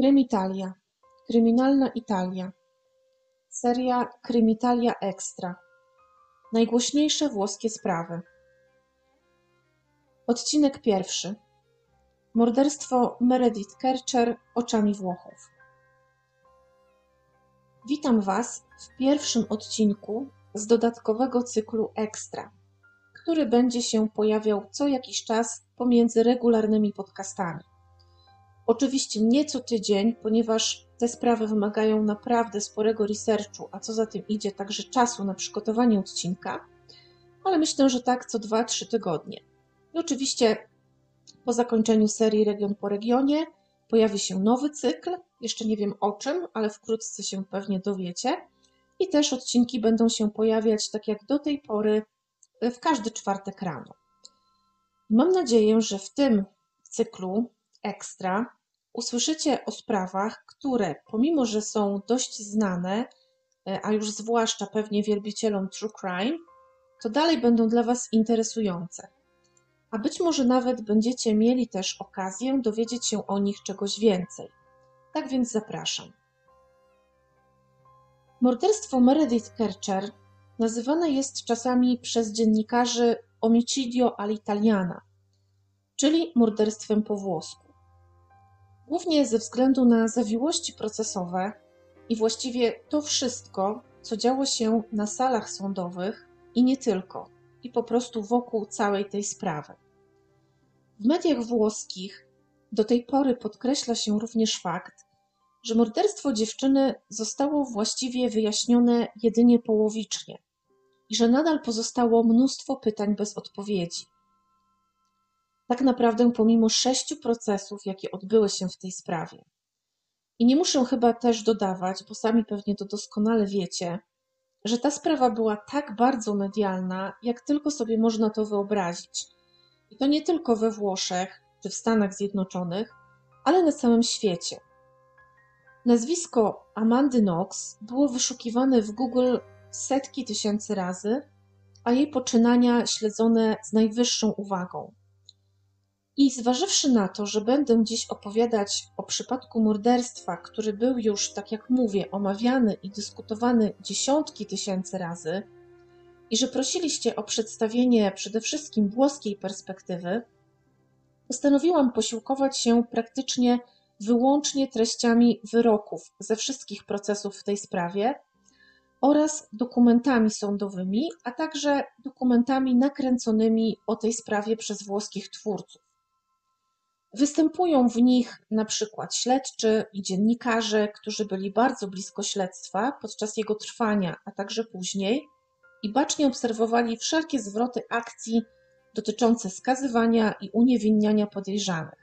Krymitalia. Kryminalna Italia. Seria Krymitalia Extra. Najgłośniejsze włoskie sprawy. Odcinek pierwszy. Morderstwo Meredith Kercher oczami Włochów. Witam Was w pierwszym odcinku z dodatkowego cyklu Extra, który będzie się pojawiał co jakiś czas pomiędzy regularnymi podcastami. Oczywiście nie co tydzień, ponieważ te sprawy wymagają naprawdę sporego researchu, a co za tym idzie także czasu na przygotowanie odcinka, ale myślę, że tak co 2-3 tygodnie. I oczywiście po zakończeniu serii Region po regionie pojawi się nowy cykl, jeszcze nie wiem o czym, ale wkrótce się pewnie dowiecie. I też odcinki będą się pojawiać tak jak do tej pory w każdy czwartek rano. Mam nadzieję, że w tym cyklu ekstra usłyszycie o sprawach, które pomimo, że są dość znane, e, a już zwłaszcza pewnie wielbicielom true crime, to dalej będą dla Was interesujące. A być może nawet będziecie mieli też okazję dowiedzieć się o nich czegoś więcej. Tak więc zapraszam. Morderstwo Meredith Kercher nazywane jest czasami przez dziennikarzy omicidio all'italiana, czyli morderstwem po włosku głównie ze względu na zawiłości procesowe i właściwie to wszystko, co działo się na salach sądowych i nie tylko, i po prostu wokół całej tej sprawy. W mediach włoskich do tej pory podkreśla się również fakt, że morderstwo dziewczyny zostało właściwie wyjaśnione jedynie połowicznie i że nadal pozostało mnóstwo pytań bez odpowiedzi tak naprawdę pomimo sześciu procesów, jakie odbyły się w tej sprawie. I nie muszę chyba też dodawać, bo sami pewnie to doskonale wiecie, że ta sprawa była tak bardzo medialna, jak tylko sobie można to wyobrazić. I to nie tylko we Włoszech czy w Stanach Zjednoczonych, ale na całym świecie. Nazwisko Amandy Knox było wyszukiwane w Google setki tysięcy razy, a jej poczynania śledzone z najwyższą uwagą. I zważywszy na to, że będę dziś opowiadać o przypadku morderstwa, który był już, tak jak mówię, omawiany i dyskutowany dziesiątki tysięcy razy, i że prosiliście o przedstawienie przede wszystkim włoskiej perspektywy, postanowiłam posiłkować się praktycznie wyłącznie treściami wyroków ze wszystkich procesów w tej sprawie oraz dokumentami sądowymi, a także dokumentami nakręconymi o tej sprawie przez włoskich twórców. Występują w nich na przykład śledczy i dziennikarze, którzy byli bardzo blisko śledztwa podczas jego trwania, a także później i bacznie obserwowali wszelkie zwroty akcji dotyczące skazywania i uniewinniania podejrzanych.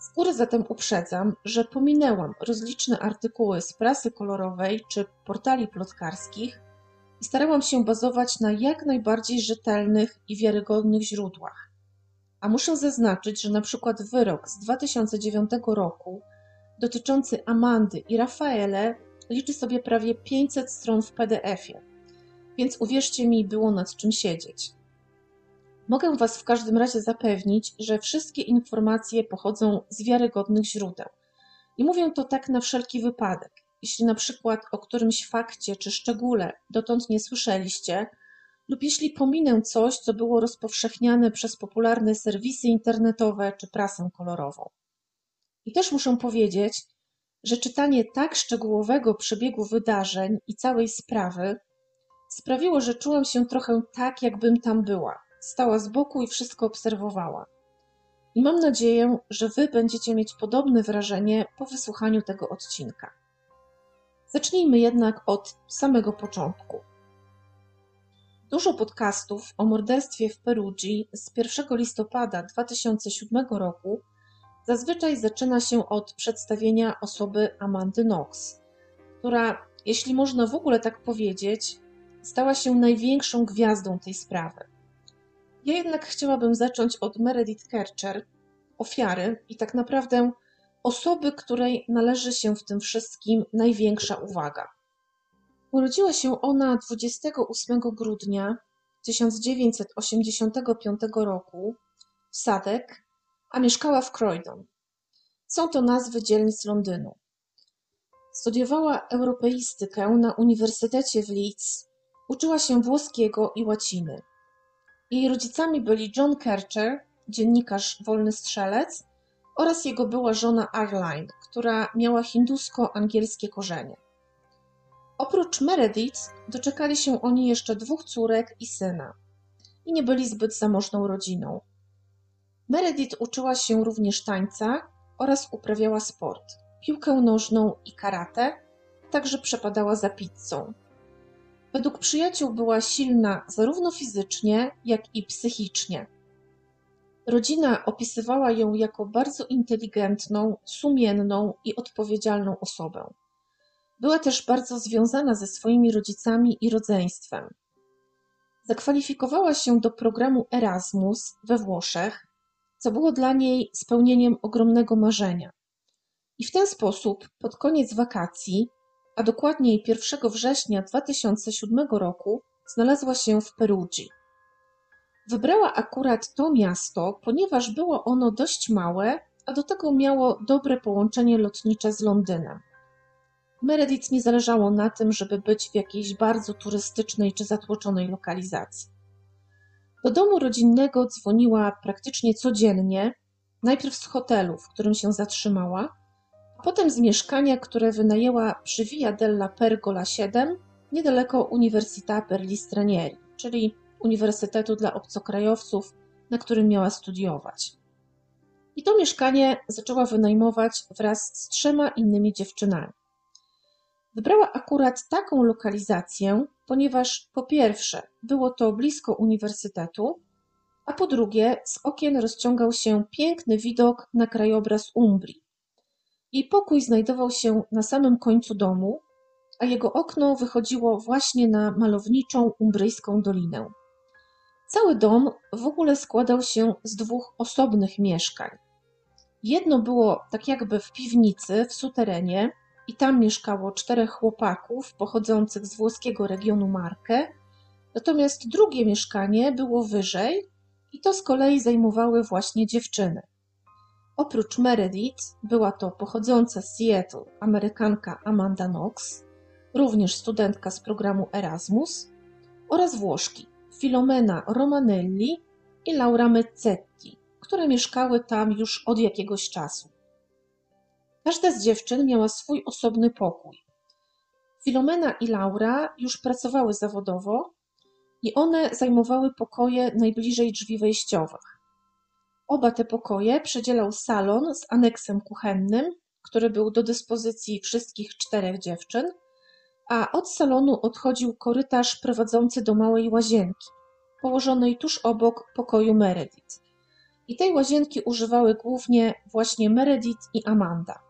Z góry zatem uprzedzam, że pominęłam rozliczne artykuły z prasy kolorowej czy portali plotkarskich i starałam się bazować na jak najbardziej rzetelnych i wiarygodnych źródłach. A muszę zaznaczyć, że na przykład wyrok z 2009 roku dotyczący Amandy i Rafaele liczy sobie prawie 500 stron w PDF-ie, więc uwierzcie mi, było nad czym siedzieć. Mogę Was w każdym razie zapewnić, że wszystkie informacje pochodzą z wiarygodnych źródeł. I mówię to tak na wszelki wypadek. Jeśli na przykład o którymś fakcie czy szczególe dotąd nie słyszeliście, lub jeśli pominę coś, co było rozpowszechniane przez popularne serwisy internetowe czy prasę kolorową. I też muszę powiedzieć, że czytanie tak szczegółowego przebiegu wydarzeń i całej sprawy sprawiło, że czułam się trochę tak, jakbym tam była. Stała z boku i wszystko obserwowała. I mam nadzieję, że Wy będziecie mieć podobne wrażenie po wysłuchaniu tego odcinka. Zacznijmy jednak od samego początku. Dużo podcastów o morderstwie w Perugii z 1 listopada 2007 roku zazwyczaj zaczyna się od przedstawienia osoby Amandy Knox, która, jeśli można w ogóle tak powiedzieć, stała się największą gwiazdą tej sprawy. Ja jednak chciałabym zacząć od Meredith Kercher, ofiary i tak naprawdę osoby, której należy się w tym wszystkim największa uwaga. Urodziła się ona 28 grudnia 1985 roku w Sadek, a mieszkała w Croydon. Są to nazwy dzielnic Londynu. Studiowała europeistykę na Uniwersytecie w Leeds, uczyła się włoskiego i łaciny. Jej rodzicami byli John Kercher, dziennikarz wolny strzelec, oraz jego była żona Arline, która miała hindusko-angielskie korzenie. Oprócz Meredith doczekali się oni jeszcze dwóch córek i syna i nie byli zbyt zamożną rodziną. Meredith uczyła się również tańca oraz uprawiała sport, piłkę nożną i karate, także przepadała za pizzą. Według przyjaciół była silna zarówno fizycznie, jak i psychicznie. Rodzina opisywała ją jako bardzo inteligentną, sumienną i odpowiedzialną osobę. Była też bardzo związana ze swoimi rodzicami i rodzeństwem. Zakwalifikowała się do programu Erasmus we Włoszech, co było dla niej spełnieniem ogromnego marzenia. I w ten sposób, pod koniec wakacji, a dokładniej 1 września 2007 roku, znalazła się w Perugii. Wybrała akurat to miasto, ponieważ było ono dość małe, a do tego miało dobre połączenie lotnicze z Londynem. Meredith nie zależało na tym, żeby być w jakiejś bardzo turystycznej czy zatłoczonej lokalizacji. Do domu rodzinnego dzwoniła praktycznie codziennie, najpierw z hotelu, w którym się zatrzymała, a potem z mieszkania, które wynajęła przy Via della Pergola 7, niedaleko Università per gli Stranieri, czyli Uniwersytetu dla Obcokrajowców, na którym miała studiować. I to mieszkanie zaczęła wynajmować wraz z trzema innymi dziewczynami. Wybrała akurat taką lokalizację, ponieważ po pierwsze było to blisko uniwersytetu, a po drugie z okien rozciągał się piękny widok na krajobraz Umbrii. Jej pokój znajdował się na samym końcu domu, a jego okno wychodziło właśnie na malowniczą umbryjską dolinę. Cały dom w ogóle składał się z dwóch osobnych mieszkań. Jedno było tak jakby w piwnicy, w suterenie, i tam mieszkało czterech chłopaków pochodzących z włoskiego regionu Marke, natomiast drugie mieszkanie było wyżej i to z kolei zajmowały właśnie dziewczyny. Oprócz Meredith była to pochodząca z Seattle Amerykanka Amanda Knox, również studentka z programu Erasmus, oraz Włoszki Filomena Romanelli i Laura Mezzetti, które mieszkały tam już od jakiegoś czasu. Każda z dziewczyn miała swój osobny pokój. Filomena i Laura już pracowały zawodowo i one zajmowały pokoje najbliżej drzwi wejściowych. Oba te pokoje przedzielał salon z aneksem kuchennym, który był do dyspozycji wszystkich czterech dziewczyn, a od salonu odchodził korytarz prowadzący do małej łazienki, położonej tuż obok pokoju Meredith. I tej łazienki używały głównie właśnie Meredith i Amanda.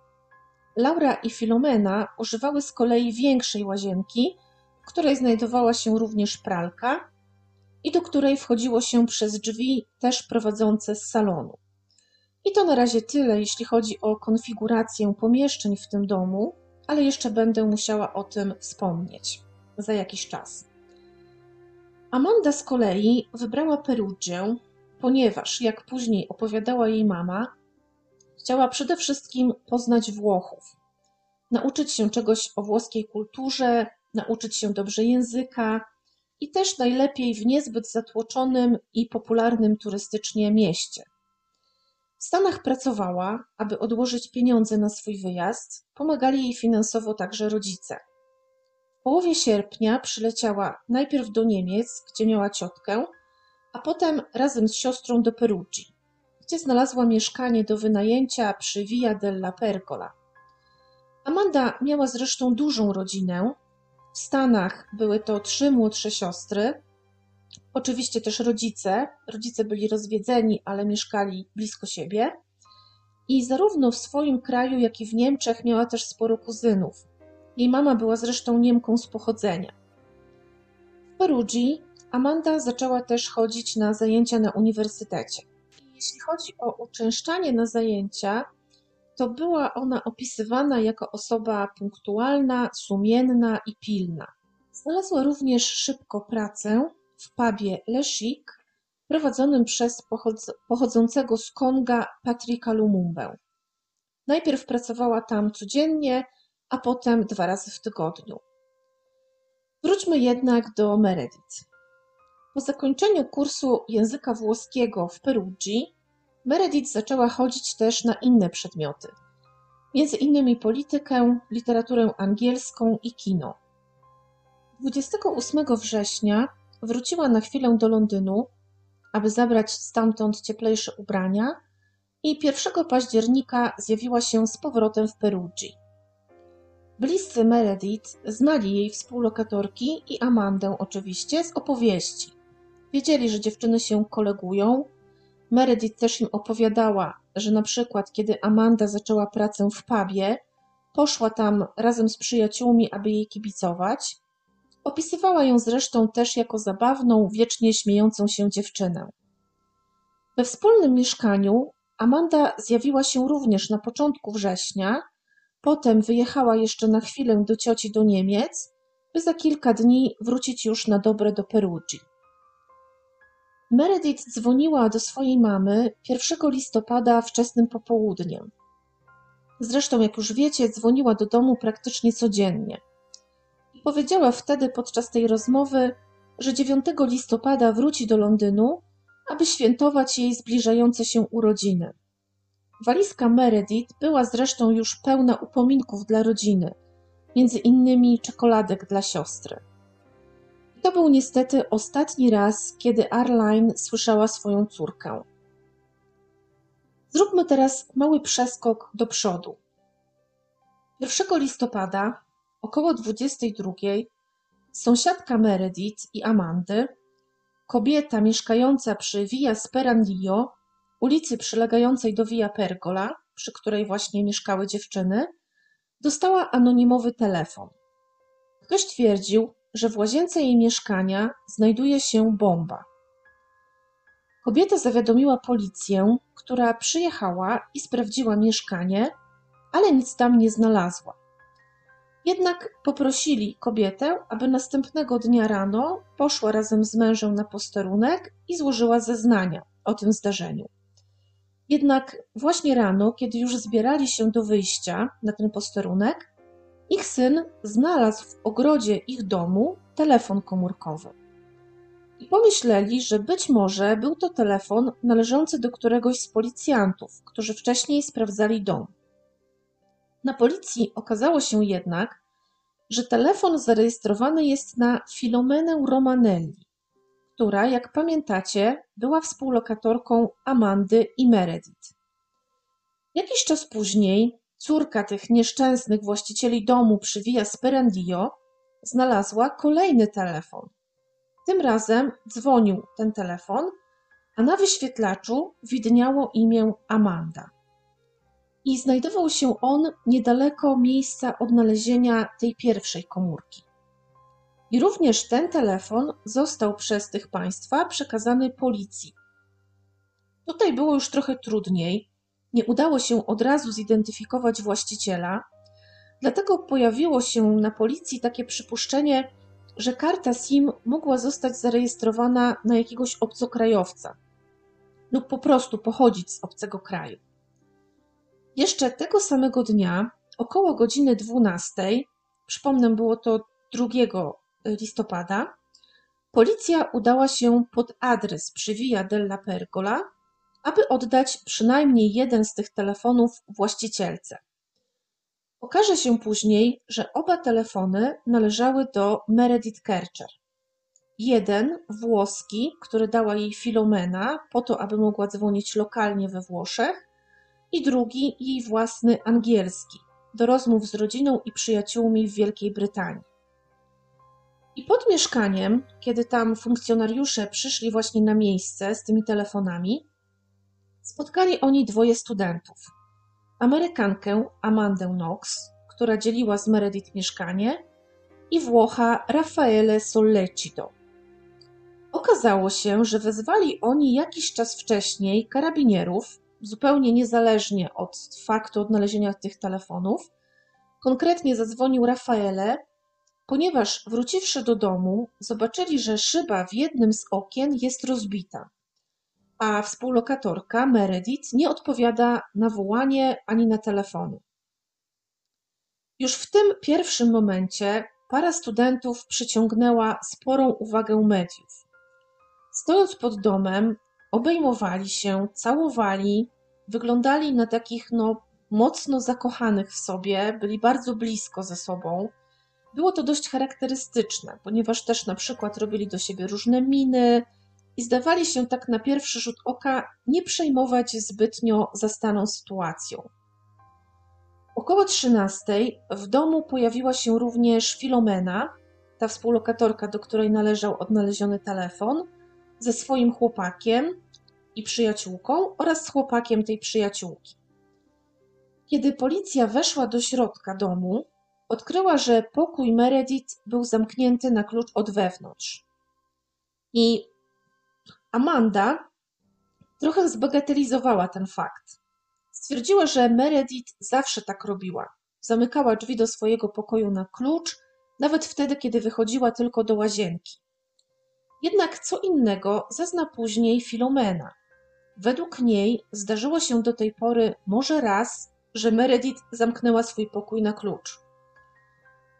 Laura i Filomena używały z kolei większej łazienki, w której znajdowała się również pralka i do której wchodziło się przez drzwi też prowadzące z salonu. I to na razie tyle, jeśli chodzi o konfigurację pomieszczeń w tym domu, ale jeszcze będę musiała o tym wspomnieć za jakiś czas. Amanda z kolei wybrała Perugię, ponieważ, jak później opowiadała jej mama, Chciała przede wszystkim poznać Włochów, nauczyć się czegoś o włoskiej kulturze, nauczyć się dobrze języka i też najlepiej w niezbyt zatłoczonym i popularnym turystycznie mieście. W Stanach pracowała, aby odłożyć pieniądze na swój wyjazd, pomagali jej finansowo także rodzice. W połowie sierpnia przyleciała najpierw do Niemiec, gdzie miała ciotkę, a potem razem z siostrą do Perugii gdzie znalazła mieszkanie do wynajęcia przy Via della Pergola. Amanda miała zresztą dużą rodzinę. W Stanach były to trzy młodsze siostry, oczywiście też rodzice. Rodzice byli rozwiedzeni, ale mieszkali blisko siebie. I zarówno w swoim kraju, jak i w Niemczech miała też sporo kuzynów. Jej mama była zresztą Niemką z pochodzenia. W Perugii Amanda zaczęła też chodzić na zajęcia na uniwersytecie. Jeśli chodzi o uczęszczanie na zajęcia, to była ona opisywana jako osoba punktualna, sumienna i pilna. Znalazła również szybko pracę w pubie Le Chic, prowadzonym przez pochodzącego z Konga Patryka Lumumbę. Najpierw pracowała tam codziennie, a potem dwa razy w tygodniu. Wróćmy jednak do Meredith. Po zakończeniu kursu języka włoskiego w Perugii, Meredith zaczęła chodzić też na inne przedmioty, między innymi politykę, literaturę angielską i kino. 28 września wróciła na chwilę do Londynu, aby zabrać stamtąd cieplejsze ubrania i 1 października zjawiła się z powrotem w Perugii. Bliscy Meredith znali jej współlokatorki i Amandę oczywiście z opowieści. Wiedzieli, że dziewczyny się kolegują. Meredith też im opowiadała, że na przykład kiedy Amanda zaczęła pracę w pubie, poszła tam razem z przyjaciółmi, aby jej kibicować. Opisywała ją zresztą też jako zabawną, wiecznie śmiejącą się dziewczynę. We wspólnym mieszkaniu Amanda zjawiła się również na początku września, potem wyjechała jeszcze na chwilę do cioci do Niemiec, by za kilka dni wrócić już na dobre do Perugii. Meredith dzwoniła do swojej mamy 1 listopada wczesnym popołudniem. Zresztą, jak już wiecie, dzwoniła do domu praktycznie codziennie. Powiedziała wtedy podczas tej rozmowy, że 9 listopada wróci do Londynu, aby świętować jej zbliżające się urodziny. Walizka Meredith była zresztą już pełna upominków dla rodziny, między innymi czekoladek dla siostry. To był niestety ostatni raz, kiedy Arline słyszała swoją córkę. Zróbmy teraz mały przeskok do przodu. 1 listopada, około 22, sąsiadka Meredith i Amandy, kobieta mieszkająca przy Via Sperandio, ulicy przylegającej do Via Pergola, przy której właśnie mieszkały dziewczyny, dostała anonimowy telefon. Ktoś twierdził, że w łazience jej mieszkania znajduje się bomba. Kobieta zawiadomiła policję, która przyjechała i sprawdziła mieszkanie, ale nic tam nie znalazła. Jednak poprosili kobietę, aby następnego dnia rano poszła razem z mężem na posterunek i złożyła zeznania o tym zdarzeniu. Jednak właśnie rano, kiedy już zbierali się do wyjścia na ten posterunek, ich syn znalazł w ogrodzie ich domu telefon komórkowy. I pomyśleli, że być może był to telefon należący do któregoś z policjantów, którzy wcześniej sprawdzali dom. Na policji okazało się jednak, że telefon zarejestrowany jest na Filomenę Romanelli, która, jak pamiętacie, była współlokatorką Amandy i Meredith. Jakiś czas później Córka tych nieszczęsnych właścicieli domu przy Via Sperandio znalazła kolejny telefon. Tym razem dzwonił ten telefon, a na wyświetlaczu widniało imię Amanda. I znajdował się on niedaleko miejsca odnalezienia tej pierwszej komórki. I również ten telefon został przez tych państwa przekazany policji. Tutaj było już trochę trudniej, nie udało się od razu zidentyfikować właściciela, dlatego pojawiło się na policji takie przypuszczenie, że karta SIM mogła zostać zarejestrowana na jakiegoś obcokrajowca lub po prostu pochodzić z obcego kraju. Jeszcze tego samego dnia, około godziny 12, przypomnę, było to 2 listopada, policja udała się pod adres przy Via della Pergola, aby oddać przynajmniej jeden z tych telefonów właścicielce. Okaże się później, że oba telefony należały do Meredith Kercher. Jeden włoski, który dała jej Filomena po to, aby mogła dzwonić lokalnie we Włoszech, i drugi jej własny angielski do rozmów z rodziną i przyjaciółmi w Wielkiej Brytanii. I pod mieszkaniem, kiedy tam funkcjonariusze przyszli właśnie na miejsce z tymi telefonami, Spotkali oni dwoje studentów. Amerykankę Amandę Knox, która dzieliła z Meredith mieszkanie, i Włocha Raffaele Sollecito. Okazało się, że wezwali oni jakiś czas wcześniej karabinierów, zupełnie niezależnie od faktu odnalezienia tych telefonów. Konkretnie zadzwonił Raffaele, ponieważ wróciwszy do domu, zobaczyli, że szyba w jednym z okien jest rozbita a współlokatorka Meredith nie odpowiada na wołanie ani na telefony. Już w tym pierwszym momencie para studentów przyciągnęła sporą uwagę mediów. Stojąc pod domem, obejmowali się, całowali, wyglądali na takich no, mocno zakochanych w sobie, byli bardzo blisko ze sobą. Było to dość charakterystyczne, ponieważ też na przykład robili do siebie różne miny i zdawali się tak na pierwszy rzut oka nie przejmować zbytnio zastaną sytuacją. Około 13 w domu pojawiła się również Filomena, ta współlokatorka, do której należał odnaleziony telefon, ze swoim chłopakiem i przyjaciółką oraz z chłopakiem tej przyjaciółki. Kiedy policja weszła do środka domu, odkryła, że pokój Meredith był zamknięty na klucz od wewnątrz. I Amanda trochę zbagatelizowała ten fakt. Stwierdziła, że Meredith zawsze tak robiła. Zamykała drzwi do swojego pokoju na klucz, nawet wtedy, kiedy wychodziła tylko do łazienki. Jednak co innego zezna później Filomena. Według niej zdarzyło się do tej pory może raz, że Meredith zamknęła swój pokój na klucz.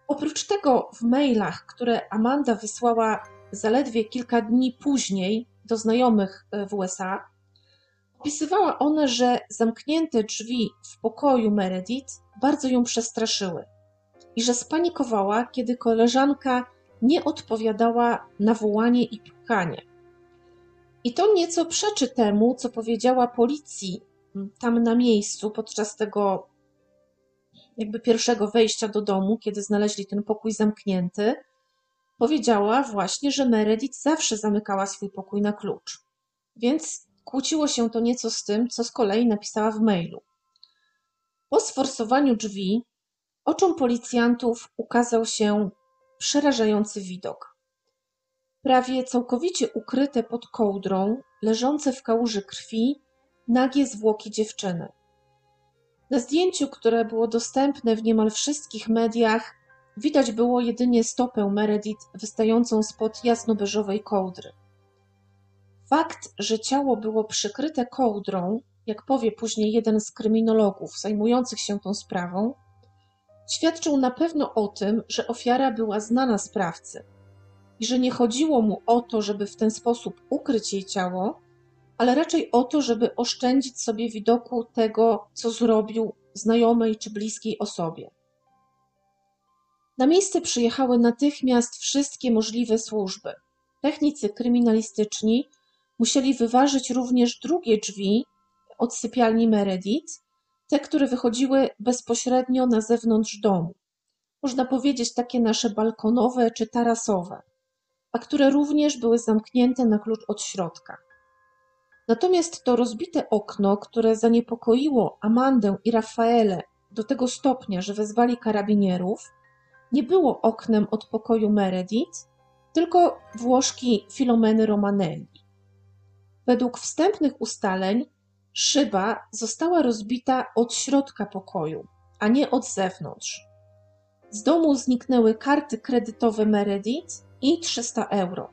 Oprócz tego w mailach, które Amanda wysłała zaledwie kilka dni później do znajomych e, w USA, opisywała ona, że zamknięte drzwi w pokoju Meredith bardzo ją przestraszyły i że spanikowała, kiedy koleżanka nie odpowiadała na wołanie i pukanie. I to nieco przeczy temu, co powiedziała policji tam na miejscu podczas tego jakby pierwszego wejścia do domu, kiedy znaleźli ten pokój zamknięty. Powiedziała właśnie, że Meredith zawsze zamykała swój pokój na klucz. Więc kłóciło się to nieco z tym, co z kolei napisała w mailu. Po sforsowaniu drzwi oczom policjantów ukazał się przerażający widok. Prawie całkowicie ukryte pod kołdrą, leżące w kałuży krwi, nagie zwłoki dziewczyny. Na zdjęciu, które było dostępne w niemal wszystkich mediach, widać było jedynie stopę Meredith wystającą spod jasnobeżowej kołdry. Fakt, że ciało było przykryte kołdrą, jak powie później jeden z kryminologów zajmujących się tą sprawą, świadczył na pewno o tym, że ofiara była znana sprawcy i że nie chodziło mu o to, żeby w ten sposób ukryć jej ciało, ale raczej o to, żeby oszczędzić sobie widoku tego, co zrobił znajomej czy bliskiej osobie. Na miejsce przyjechały natychmiast wszystkie możliwe służby. Technicy kryminalistyczni musieli wyważyć również drugie drzwi od sypialni Meredith, te, które wychodziły bezpośrednio na zewnątrz domu. Można powiedzieć takie nasze balkonowe czy tarasowe, a które również były zamknięte na klucz od środka. Natomiast to rozbite okno, które zaniepokoiło Amandę i Rafaele do tego stopnia, że wezwali karabinierów, nie było oknem od pokoju Meredith, tylko włożki Filomeny Romanelli. Według wstępnych ustaleń szyba została rozbita od środka pokoju, a nie od zewnątrz. Z domu zniknęły karty kredytowe Meredith i 300 euro.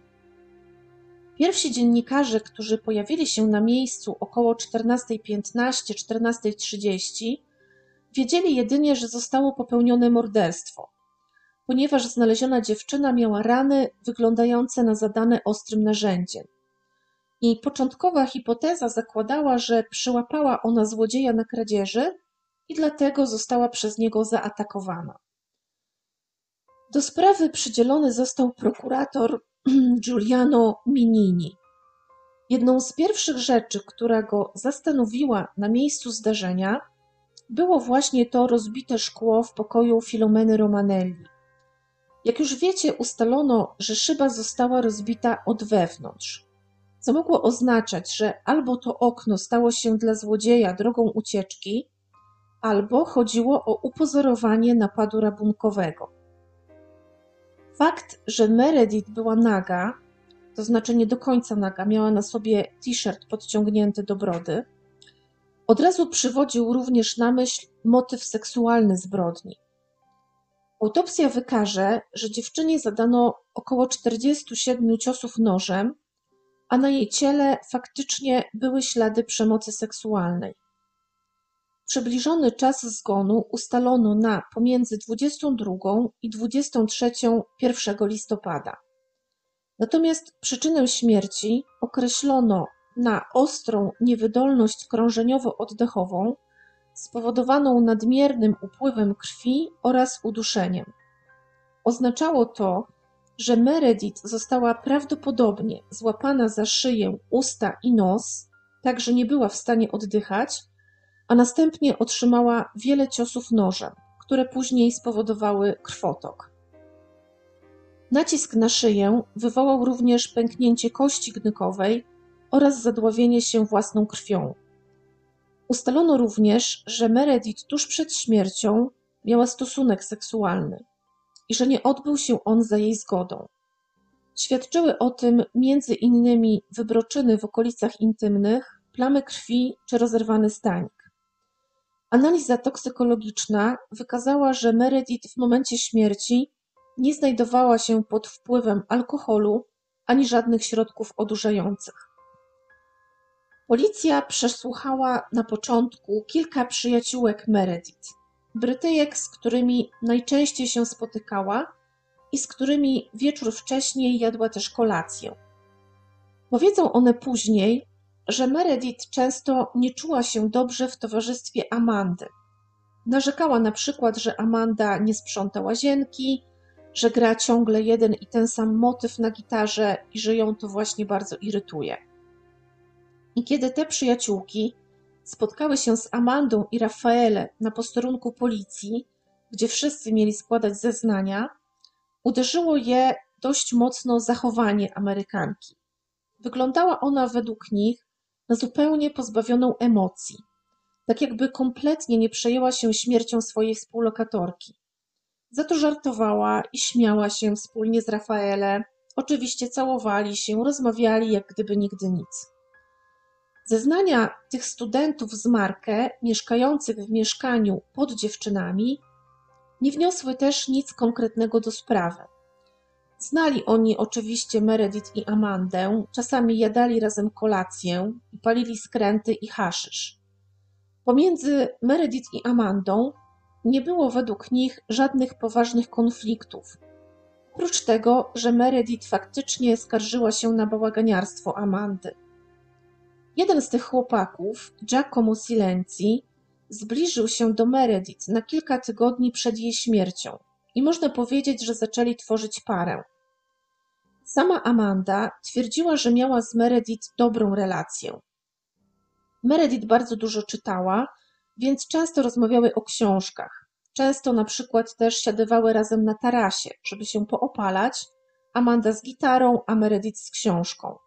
Pierwsi dziennikarze, którzy pojawili się na miejscu około 14.15-14.30, wiedzieli jedynie, że zostało popełnione morderstwo, ponieważ znaleziona dziewczyna miała rany wyglądające na zadane ostrym narzędziem. I początkowa hipoteza zakładała, że przyłapała ona złodzieja na kradzieży i dlatego została przez niego zaatakowana. Do sprawy przydzielony został prokurator Giuliano Minini. Jedną z pierwszych rzeczy, która go zastanowiła na miejscu zdarzenia, było właśnie to rozbite szkło w pokoju Filomeny Romanelli. Jak już wiecie, ustalono, że szyba została rozbita od wewnątrz, co mogło oznaczać, że albo to okno stało się dla złodzieja drogą ucieczki, albo chodziło o upozorowanie napadu rabunkowego. Fakt, że Meredith była naga, to znaczy nie do końca naga, miała na sobie t-shirt podciągnięty do brody, od razu przywodził również na myśl motyw seksualny zbrodni. Autopsja wykaże, że dziewczynie zadano około 47 ciosów nożem, a na jej ciele faktycznie były ślady przemocy seksualnej. Przybliżony czas zgonu ustalono na pomiędzy 22 i 23 1 listopada. Natomiast przyczynę śmierci określono na ostrą niewydolność krążeniowo-oddechową spowodowaną nadmiernym upływem krwi oraz uduszeniem. Oznaczało to, że Meredith została prawdopodobnie złapana za szyję, usta i nos, tak że nie była w stanie oddychać, a następnie otrzymała wiele ciosów nożem, które później spowodowały krwotok. Nacisk na szyję wywołał również pęknięcie kości gnykowej oraz zadławienie się własną krwią. Ustalono również, że Meredith tuż przed śmiercią miała stosunek seksualny i że nie odbył się on za jej zgodą. Świadczyły o tym między innymi wybroczyny w okolicach intymnych, plamy krwi czy rozerwany stanik. Analiza toksykologiczna wykazała, że Meredith w momencie śmierci nie znajdowała się pod wpływem alkoholu ani żadnych środków odurzających. Policja przesłuchała na początku kilka przyjaciółek Meredith, Brytyjek, z którymi najczęściej się spotykała i z którymi wieczór wcześniej jadła też kolację. Powiedzą one później, że Meredith często nie czuła się dobrze w towarzystwie Amandy. Narzekała na przykład, że Amanda nie sprząta łazienki, że gra ciągle jeden i ten sam motyw na gitarze i że ją to właśnie bardzo irytuje. I kiedy te przyjaciółki spotkały się z Amandą i Rafaele na posterunku policji, gdzie wszyscy mieli składać zeznania, uderzyło je dość mocno zachowanie Amerykanki. Wyglądała ona według nich na zupełnie pozbawioną emocji, tak jakby kompletnie nie przejęła się śmiercią swojej współlokatorki. Za to żartowała i śmiała się wspólnie z Rafaele. Oczywiście całowali się, rozmawiali jak gdyby nigdy nic. Zeznania tych studentów z Markę, mieszkających w mieszkaniu pod dziewczynami, nie wniosły też nic konkretnego do sprawy. Znali oni oczywiście Meredith i Amandę, czasami jadali razem kolację i palili skręty i haszysz. Pomiędzy Meredith i Amandą nie było według nich żadnych poważnych konfliktów. Oprócz tego, że Meredith faktycznie skarżyła się na bałaganiarstwo Amandy. Jeden z tych chłopaków, Giacomo Silenzi, zbliżył się do Meredith na kilka tygodni przed jej śmiercią i można powiedzieć, że zaczęli tworzyć parę. Sama Amanda twierdziła, że miała z Meredith dobrą relację. Meredith bardzo dużo czytała, więc często rozmawiały o książkach. Często na przykład też siadywały razem na tarasie, żeby się poopalać, Amanda z gitarą, a Meredith z książką.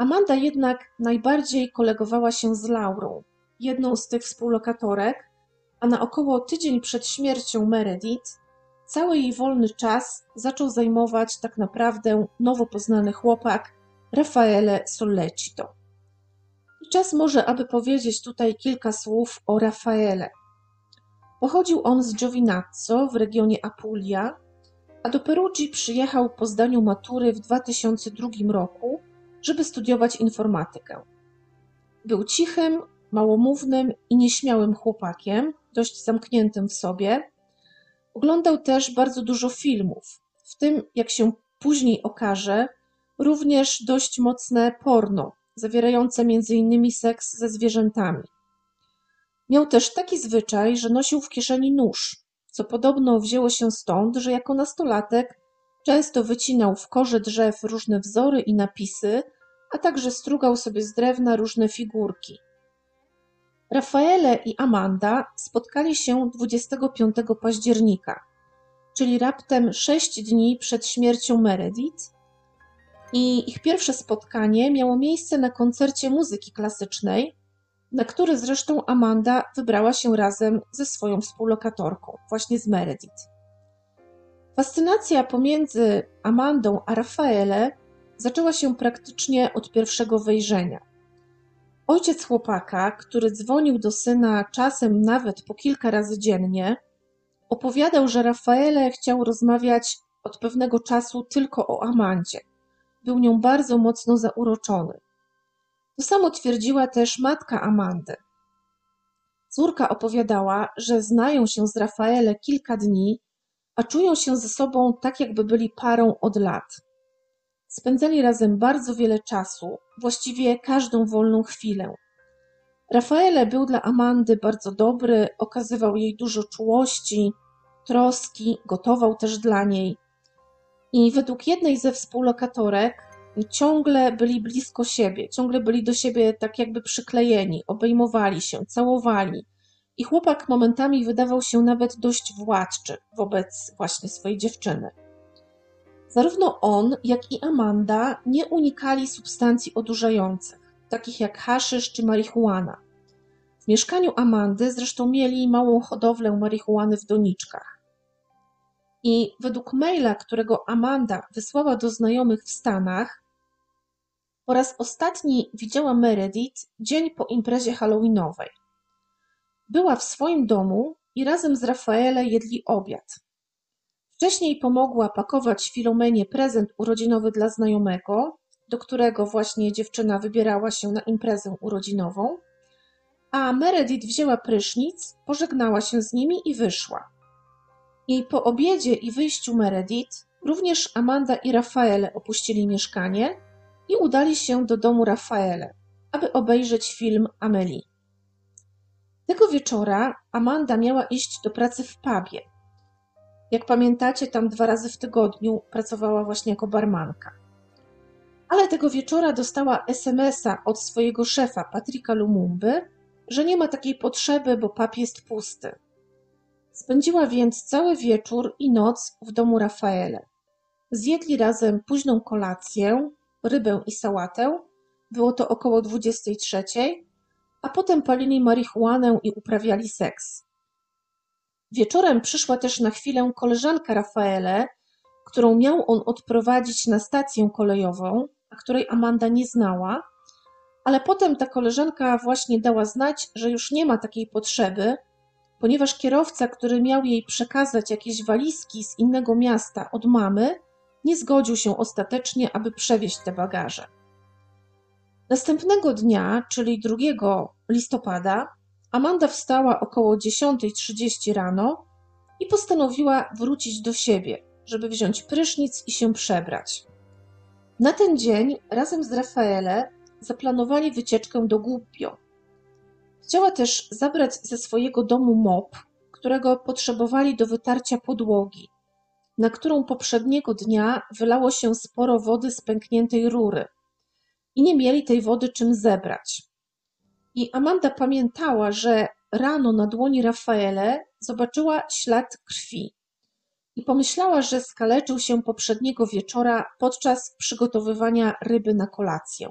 Amanda jednak najbardziej kolegowała się z Laurą, jedną z tych współlokatorek, a na około tydzień przed śmiercią Meredith cały jej wolny czas zaczął zajmować tak naprawdę nowo poznany chłopak Raffaele Sollecito. I czas może, aby powiedzieć tutaj kilka słów o Raffaele. Pochodził on z Giovinazzo w regionie Apulia, a do Perugii przyjechał po zdaniu matury w 2002 roku, żeby studiować informatykę. Był cichym, małomównym i nieśmiałym chłopakiem, dość zamkniętym w sobie. Oglądał też bardzo dużo filmów, w tym, jak się później okaże, również dość mocne porno, zawierające m.in. seks ze zwierzętami. Miał też taki zwyczaj, że nosił w kieszeni nóż, co podobno wzięło się stąd, że jako nastolatek często wycinał w korze drzew różne wzory i napisy, a także strugał sobie z drewna różne figurki. Rafaele i Amanda spotkali się 25 października, czyli raptem sześć dni przed śmiercią Meredith, i ich pierwsze spotkanie miało miejsce na koncercie muzyki klasycznej, na który zresztą Amanda wybrała się razem ze swoją współlokatorką, właśnie z Meredith. Fascynacja pomiędzy Amandą a Rafaele zaczęła się praktycznie od pierwszego wejrzenia. Ojciec chłopaka, który dzwonił do syna czasem nawet po kilka razy dziennie, opowiadał, że Rafaele chciał rozmawiać od pewnego czasu tylko o Amandzie, był nią bardzo mocno zauroczony. To samo twierdziła też matka Amandy. Córka opowiadała, że znają się z Rafaele kilka dni, a czują się ze sobą tak, jakby byli parą od lat. Spędzali razem bardzo wiele czasu, właściwie każdą wolną chwilę. Rafaele był dla Amandy bardzo dobry, okazywał jej dużo czułości, troski, gotował też dla niej. I według jednej ze współlokatorek ciągle byli blisko siebie, ciągle byli do siebie tak jakby przyklejeni, obejmowali się, całowali. I chłopak momentami wydawał się nawet dość władczy wobec właśnie swojej dziewczyny. Zarówno on, jak i Amanda nie unikali substancji odurzających, takich jak haszysz czy marihuana. W mieszkaniu Amandy zresztą mieli małą hodowlę marihuany w doniczkach. I według maila, którego Amanda wysłała do znajomych w Stanach, po raz ostatni widziała Meredith dzień po imprezie halloweenowej. Była w swoim domu i razem z Rafaele jedli obiad. Wcześniej pomogła pakować Filomenie prezent urodzinowy dla znajomego, do którego właśnie dziewczyna wybierała się na imprezę urodzinową, a Meredith wzięła prysznic, pożegnała się z nimi i wyszła. I po obiedzie i wyjściu Meredith również Amanda i Rafaele opuścili mieszkanie i udali się do domu Rafaele, aby obejrzeć film Amelie. Tego wieczora Amanda miała iść do pracy w pubie. Jak pamiętacie, tam dwa razy w tygodniu pracowała właśnie jako barmanka. Ale tego wieczora dostała SMS-a od swojego szefa, Patryka Lumumby, że nie ma takiej potrzeby, bo pub jest pusty. Spędziła więc cały wieczór i noc w domu Rafaele. Zjedli razem późną kolację, rybę i sałatę. Było to około 23, a potem palili marihuanę i uprawiali seks. Wieczorem przyszła też na chwilę koleżanka Rafaele, którą miał on odprowadzić na stację kolejową, a której Amanda nie znała, ale potem ta koleżanka właśnie dała znać, że już nie ma takiej potrzeby, ponieważ kierowca, który miał jej przekazać jakieś walizki z innego miasta od mamy, nie zgodził się ostatecznie, aby przewieźć te bagaże. Następnego dnia, czyli 2 listopada, Amanda wstała około 10.30 rano i postanowiła wrócić do siebie, żeby wziąć prysznic i się przebrać. Na ten dzień razem z Rafaele zaplanowali wycieczkę do Gubbio. Chciała też zabrać ze swojego domu mop, którego potrzebowali do wytarcia podłogi, na którą poprzedniego dnia wylało się sporo wody z pękniętej rury i nie mieli tej wody czym zebrać. I Amanda pamiętała, że rano na dłoni Rafaele zobaczyła ślad krwi i pomyślała, że skaleczył się poprzedniego wieczora podczas przygotowywania ryby na kolację.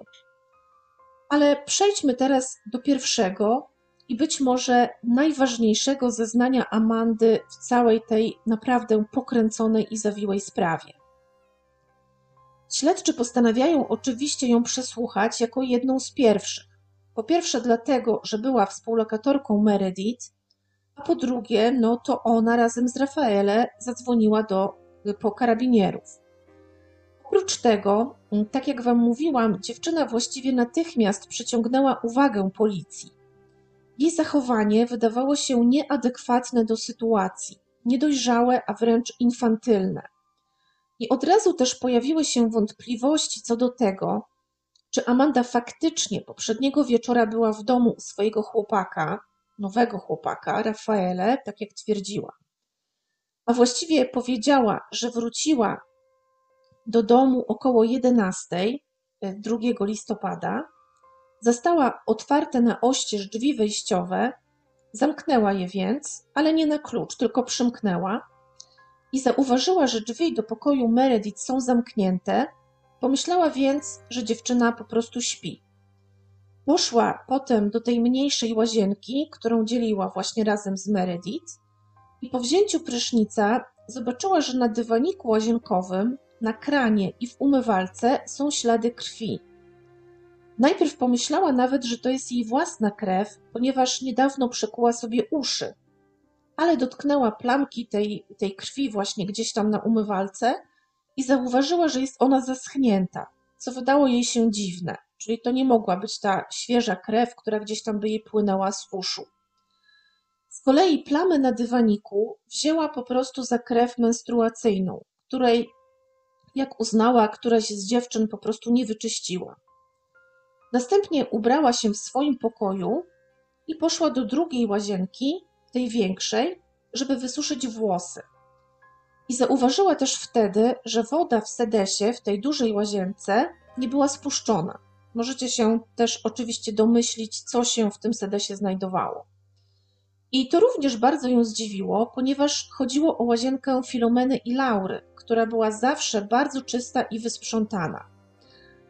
Ale przejdźmy teraz do pierwszego i być może najważniejszego zeznania Amandy w całej tej naprawdę pokręconej i zawiłej sprawie. Śledczy postanawiają oczywiście ją przesłuchać jako jedną z pierwszych. Po pierwsze, dlatego, że była współlokatorką Meredith, a po drugie, no to ona razem z Rafaele zadzwoniła do po karabinierów. Oprócz tego, tak jak Wam mówiłam, dziewczyna właściwie natychmiast przyciągnęła uwagę policji. Jej zachowanie wydawało się nieadekwatne do sytuacji, niedojrzałe, a wręcz infantylne. I od razu też pojawiły się wątpliwości co do tego, czy Amanda faktycznie poprzedniego wieczora była w domu swojego chłopaka, nowego chłopaka, Rafaele, tak jak twierdziła. A właściwie powiedziała, że wróciła do domu około 11, 2 e, listopada, zastała otwarte na oścież drzwi wejściowe, zamknęła je więc, ale nie na klucz, tylko przymknęła i zauważyła, że drzwi do pokoju Meredith są zamknięte, pomyślała więc, że dziewczyna po prostu śpi. Poszła potem do tej mniejszej łazienki, którą dzieliła właśnie razem z Meredith i po wzięciu prysznica zobaczyła, że na dywaniku łazienkowym na kranie i w umywalce są ślady krwi. Najpierw pomyślała nawet, że to jest jej własna krew, ponieważ niedawno przekuła sobie uszy, ale dotknęła plamki tej, tej krwi właśnie gdzieś tam na umywalce i zauważyła, że jest ona zaschnięta, co wydało jej się dziwne, czyli to nie mogła być ta świeża krew, która gdzieś tam by jej płynęła z uszu. Z kolei plamę na dywaniku wzięła po prostu za krew menstruacyjną, której, jak uznała, któraś z dziewczyn po prostu nie wyczyściła. Następnie ubrała się w swoim pokoju i poszła do drugiej łazienki, tej większej, żeby wysuszyć włosy. I zauważyła też wtedy, że woda w sedesie, w tej dużej łazience, nie była spuszczona. Możecie się też oczywiście domyślić, co się w tym sedesie znajdowało. I to również bardzo ją zdziwiło, ponieważ chodziło o łazienkę Filomeny i Laury, która była zawsze bardzo czysta i wysprzątana.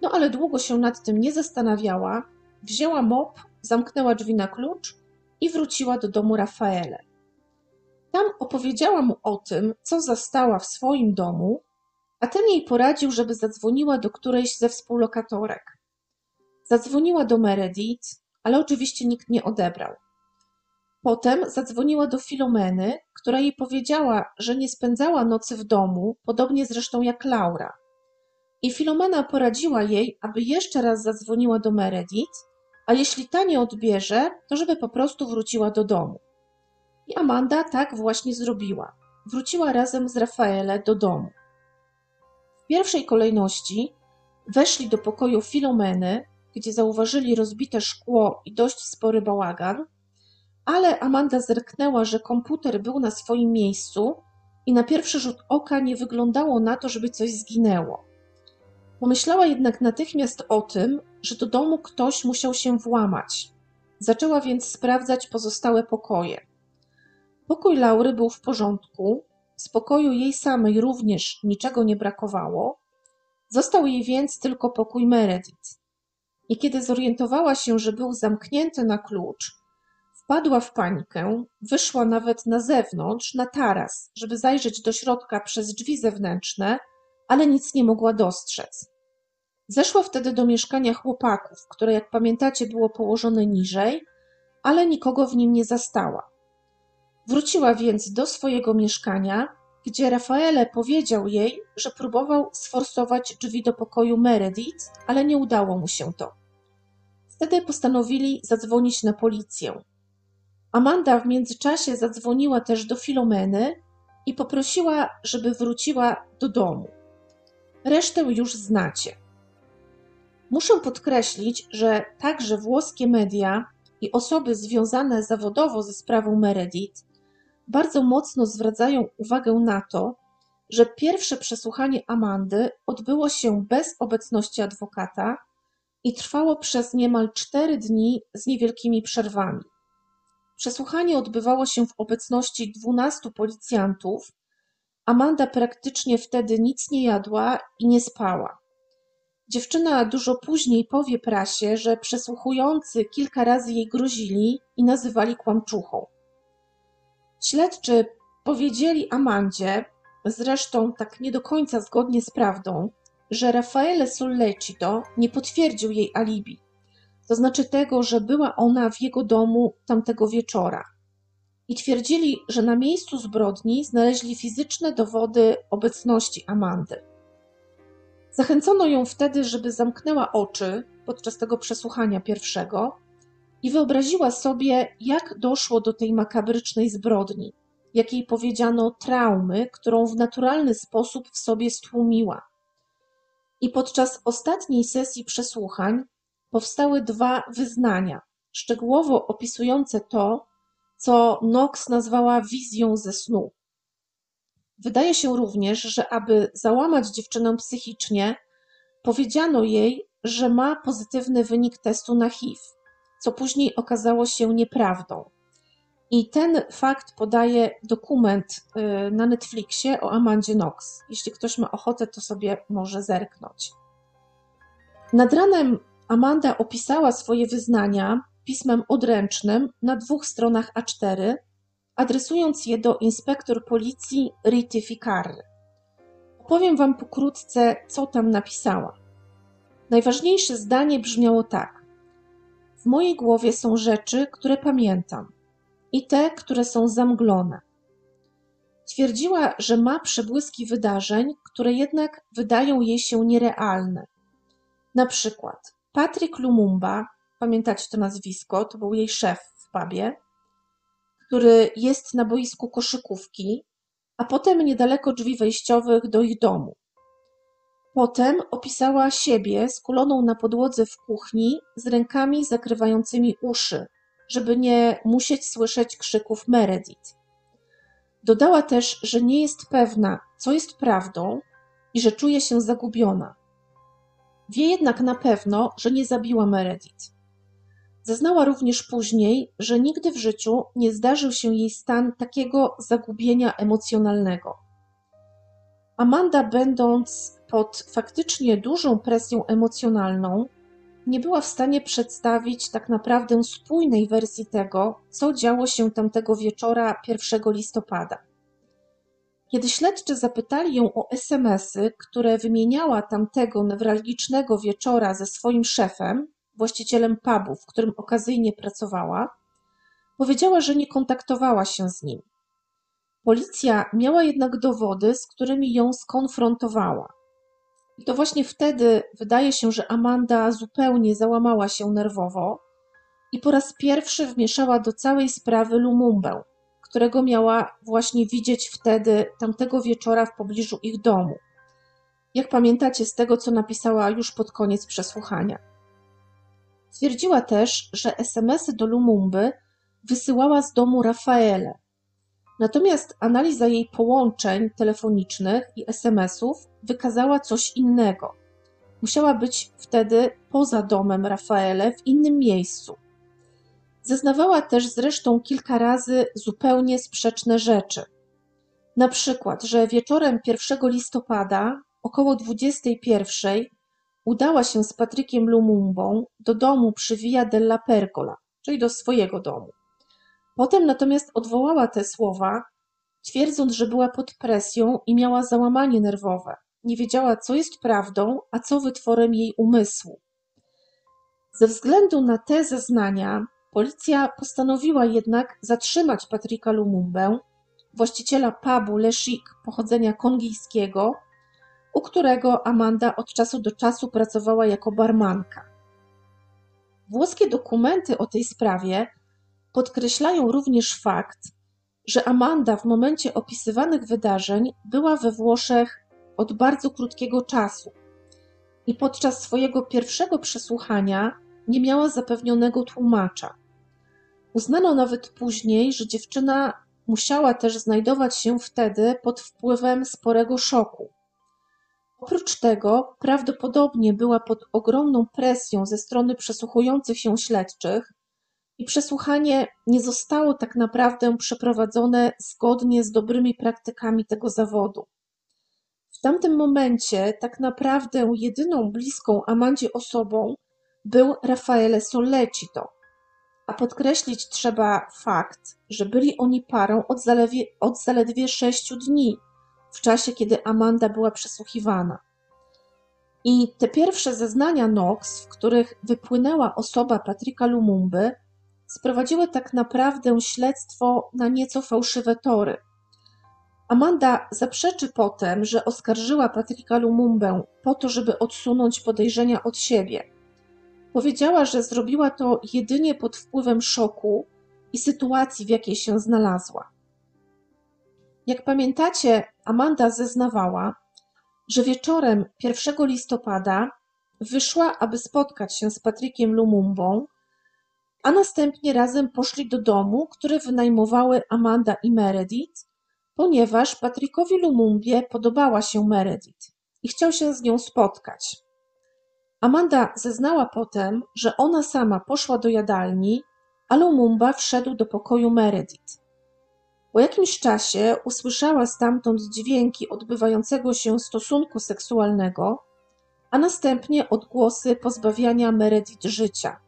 No ale długo się nad tym nie zastanawiała, wzięła mop, zamknęła drzwi na klucz i wróciła do domu Rafaele. Tam opowiedziała mu o tym, co zastała w swoim domu, a ten jej poradził, żeby zadzwoniła do którejś ze współlokatorek. Zadzwoniła do Meredith, ale oczywiście nikt nie odebrał. Potem zadzwoniła do Filomeny, która jej powiedziała, że nie spędzała nocy w domu, podobnie zresztą jak Laura. I Filomena poradziła jej, aby jeszcze raz zadzwoniła do Meredith, a jeśli ta nie odbierze, to żeby po prostu wróciła do domu. I Amanda tak właśnie zrobiła. Wróciła razem z Rafaele do domu. W pierwszej kolejności weszli do pokoju Filomeny, gdzie zauważyli rozbite szkło i dość spory bałagan, ale Amanda zerknęła, że komputer był na swoim miejscu i na pierwszy rzut oka nie wyglądało na to, żeby coś zginęło. Pomyślała jednak natychmiast o tym, że do domu ktoś musiał się włamać. Zaczęła więc sprawdzać pozostałe pokoje. Pokój Laury był w porządku, z pokoju jej samej również niczego nie brakowało. Został jej więc tylko pokój Meredith. I kiedy zorientowała się, że był zamknięty na klucz, wpadła w panikę, wyszła nawet na zewnątrz, na taras, żeby zajrzeć do środka przez drzwi zewnętrzne, ale nic nie mogła dostrzec. Zeszła wtedy do mieszkania chłopaków, które, jak pamiętacie, było położone niżej, ale nikogo w nim nie zastała. Wróciła więc do swojego mieszkania, gdzie Rafaele powiedział jej, że próbował sforsować drzwi do pokoju Meredith, ale nie udało mu się to. Wtedy postanowili zadzwonić na policję. Amanda w międzyczasie zadzwoniła też do Filomeny i poprosiła, żeby wróciła do domu. Resztę już znacie. Muszę podkreślić, że także włoskie media i osoby związane zawodowo ze sprawą Meredith bardzo mocno zwracają uwagę na to, że pierwsze przesłuchanie Amandy odbyło się bez obecności adwokata i trwało przez niemal cztery dni z niewielkimi przerwami. Przesłuchanie odbywało się w obecności dwunastu policjantów. Amanda praktycznie wtedy nic nie jadła i nie spała. Dziewczyna dużo później powie prasie, że przesłuchujący kilka razy jej grozili i nazywali kłamczuchą. Śledczy powiedzieli Amandzie, zresztą tak nie do końca zgodnie z prawdą, że Raffaele Sollecito nie potwierdził jej alibi, to znaczy tego, że była ona w jego domu tamtego wieczora. I twierdzili, że na miejscu zbrodni znaleźli fizyczne dowody obecności Amandy. Zachęcono ją wtedy, żeby zamknęła oczy podczas tego przesłuchania pierwszego i wyobraziła sobie, jak doszło do tej makabrycznej zbrodni, jak jej powiedziano traumy, którą w naturalny sposób w sobie stłumiła. I podczas ostatniej sesji przesłuchań powstały dwa wyznania, szczegółowo opisujące to, co Knox nazwała wizją ze snu. Wydaje się również, że aby załamać dziewczynę psychicznie, powiedziano jej, że ma pozytywny wynik testu na HIV, co później okazało się nieprawdą. I ten fakt podaje dokument y, na Netflixie o Amandzie Knox. Jeśli ktoś ma ochotę, to sobie może zerknąć. Nad ranem Amanda opisała swoje wyznania pismem odręcznym na dwóch stronach A4, adresując je do inspektor policji Rity Ficarry. Opowiem Wam pokrótce, co tam napisała. Najważniejsze zdanie brzmiało tak. W mojej głowie są rzeczy, które pamiętam i te, które są zamglone. Twierdziła, że ma przebłyski wydarzeń, które jednak wydają jej się nierealne. Na przykład Patrick Lumumba, pamiętacie to nazwisko, to był jej szef w pubie, który jest na boisku koszykówki, a potem niedaleko drzwi wejściowych do ich domu. Potem opisała siebie skuloną na podłodze w kuchni z rękami zakrywającymi uszy, żeby nie musieć słyszeć krzyków Meredith. Dodała też, że nie jest pewna, co jest prawdą i że czuje się zagubiona. Wie jednak na pewno, że nie zabiła Meredith. Zeznała również później, że nigdy w życiu nie zdarzył się jej stan takiego zagubienia emocjonalnego. Amanda, będąc pod faktycznie dużą presją emocjonalną, nie była w stanie przedstawić tak naprawdę spójnej wersji tego, co działo się tamtego wieczora 1 listopada. Kiedy śledczy zapytali ją o SMS-y, które wymieniała tamtego newralgicznego wieczora ze swoim szefem, właścicielem pubu, w którym okazyjnie pracowała, powiedziała, że nie kontaktowała się z nim. Policja miała jednak dowody, z którymi ją skonfrontowała. I to właśnie wtedy wydaje się, że Amanda zupełnie załamała się nerwowo i po raz pierwszy wmieszała do całej sprawy Lumumbę, którego miała właśnie widzieć wtedy, tamtego wieczora w pobliżu ich domu. Jak pamiętacie z tego, co napisała już pod koniec przesłuchania. Twierdziła też, że SMS-y do Lumumby wysyłała z domu Rafaele. Natomiast analiza jej połączeń telefonicznych i SMS-ów wykazała coś innego. Musiała być wtedy poza domem Rafaele w innym miejscu. Zeznawała też zresztą kilka razy zupełnie sprzeczne rzeczy. Na przykład, że wieczorem 1 listopada około 21 udała się z Patrykiem Lumumbą do domu przy Via della Pergola, czyli do swojego domu. Potem natomiast odwołała te słowa, twierdząc, że była pod presją i miała załamanie nerwowe. Nie wiedziała, co jest prawdą, a co wytworem jej umysłu. Ze względu na te zeznania, policja postanowiła jednak zatrzymać Patryka Lumumbę, właściciela pubu Le pochodzenia kongijskiego, u którego Amanda od czasu do czasu pracowała jako barmanka. Włoskie dokumenty o tej sprawie podkreślają również fakt, że Amanda w momencie opisywanych wydarzeń była we Włoszech od bardzo krótkiego czasu i podczas swojego pierwszego przesłuchania nie miała zapewnionego tłumacza. Uznano nawet później, że dziewczyna musiała też znajdować się wtedy pod wpływem sporego szoku. Oprócz tego prawdopodobnie była pod ogromną presją ze strony przesłuchujących się śledczych i przesłuchanie nie zostało tak naprawdę przeprowadzone zgodnie z dobrymi praktykami tego zawodu. W tamtym momencie tak naprawdę jedyną bliską Amandzie osobą był Raffaele Sollecito, a podkreślić trzeba fakt, że byli oni parą od zaledwie, od zaledwie sześciu dni, w czasie kiedy Amanda była przesłuchiwana. I te pierwsze zeznania Knox, w których wypłynęła osoba Patryka Lumumby, sprowadziły tak naprawdę śledztwo na nieco fałszywe tory. Amanda zaprzeczy potem, że oskarżyła Patryka Lumumbę po to, żeby odsunąć podejrzenia od siebie. Powiedziała, że zrobiła to jedynie pod wpływem szoku i sytuacji, w jakiej się znalazła. Jak pamiętacie, Amanda zeznawała, że wieczorem 1 listopada wyszła, aby spotkać się z Patrykiem Lumumbą, a następnie razem poszli do domu, który wynajmowały Amanda i Meredith, ponieważ Patrykowi Lumumbie podobała się Meredith i chciał się z nią spotkać. Amanda zeznała potem, że ona sama poszła do jadalni, a Lumumba wszedł do pokoju Meredith. Po jakimś czasie usłyszała stamtąd dźwięki odbywającego się stosunku seksualnego, a następnie odgłosy pozbawiania Meredith życia.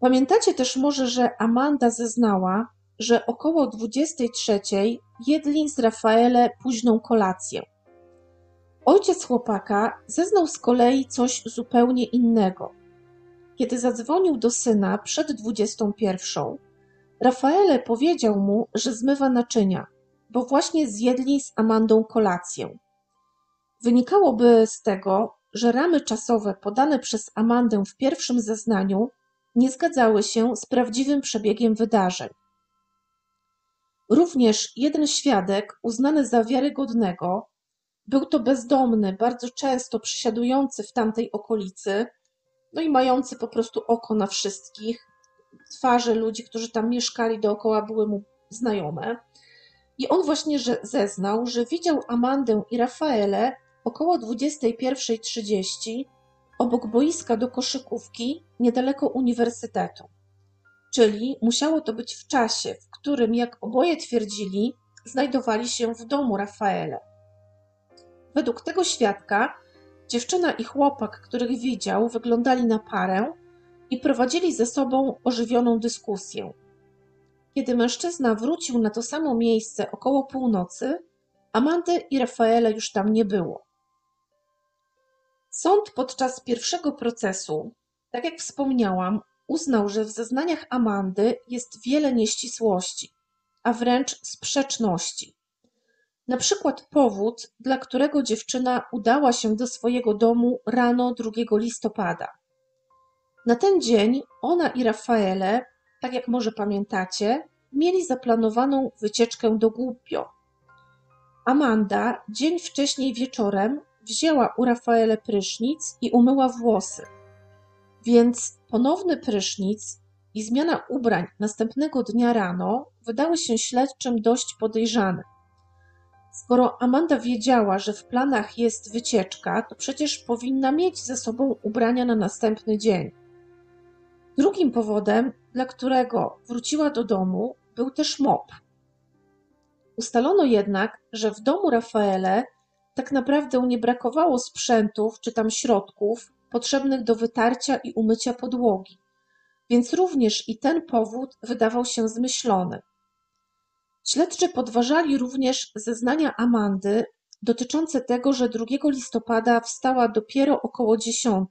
Pamiętacie też może, że Amanda zeznała, że około 23 jedli z Rafaele późną kolację. Ojciec chłopaka zeznał z kolei coś zupełnie innego. Kiedy zadzwonił do syna przed 21, Rafaele powiedział mu, że zmywa naczynia, bo właśnie zjedli z Amandą kolację. Wynikałoby z tego, że ramy czasowe podane przez Amandę w pierwszym zeznaniu nie zgadzały się z prawdziwym przebiegiem wydarzeń. Również jeden świadek, uznany za wiarygodnego, był to bezdomny, bardzo często przysiadujący w tamtej okolicy, no i mający po prostu oko na wszystkich. Twarze ludzi, którzy tam mieszkali dookoła, były mu znajome. I on właśnie zeznał, że widział Amandę i Rafaelę około 21.30 obok boiska do koszykówki niedaleko uniwersytetu. Czyli musiało to być w czasie, w którym, jak oboje twierdzili, znajdowali się w domu Rafaele. Według tego świadka dziewczyna i chłopak, których widział, wyglądali na parę i prowadzili ze sobą ożywioną dyskusję. Kiedy mężczyzna wrócił na to samo miejsce około północy, Amandy i Rafaela już tam nie było. Sąd podczas pierwszego procesu, tak jak wspomniałam, uznał, że w zeznaniach Amandy jest wiele nieścisłości, a wręcz sprzeczności. Na przykład powód, dla którego dziewczyna udała się do swojego domu rano 2 listopada. Na ten dzień ona i Rafaele, tak jak może pamiętacie, mieli zaplanowaną wycieczkę do Głupio. Amanda dzień wcześniej wieczorem wzięła u Rafaele prysznic i umyła włosy. Więc ponowny prysznic i zmiana ubrań następnego dnia rano wydały się śledczym dość podejrzane. Skoro Amanda wiedziała, że w planach jest wycieczka, to przecież powinna mieć ze sobą ubrania na następny dzień. Drugim powodem, dla którego wróciła do domu, był też mop. Ustalono jednak, że w domu Rafaele tak naprawdę nie brakowało sprzętów czy tam środków potrzebnych do wytarcia i umycia podłogi, więc również i ten powód wydawał się zmyślony. Śledczy podważali również zeznania Amandy dotyczące tego, że 2 listopada wstała dopiero około 10.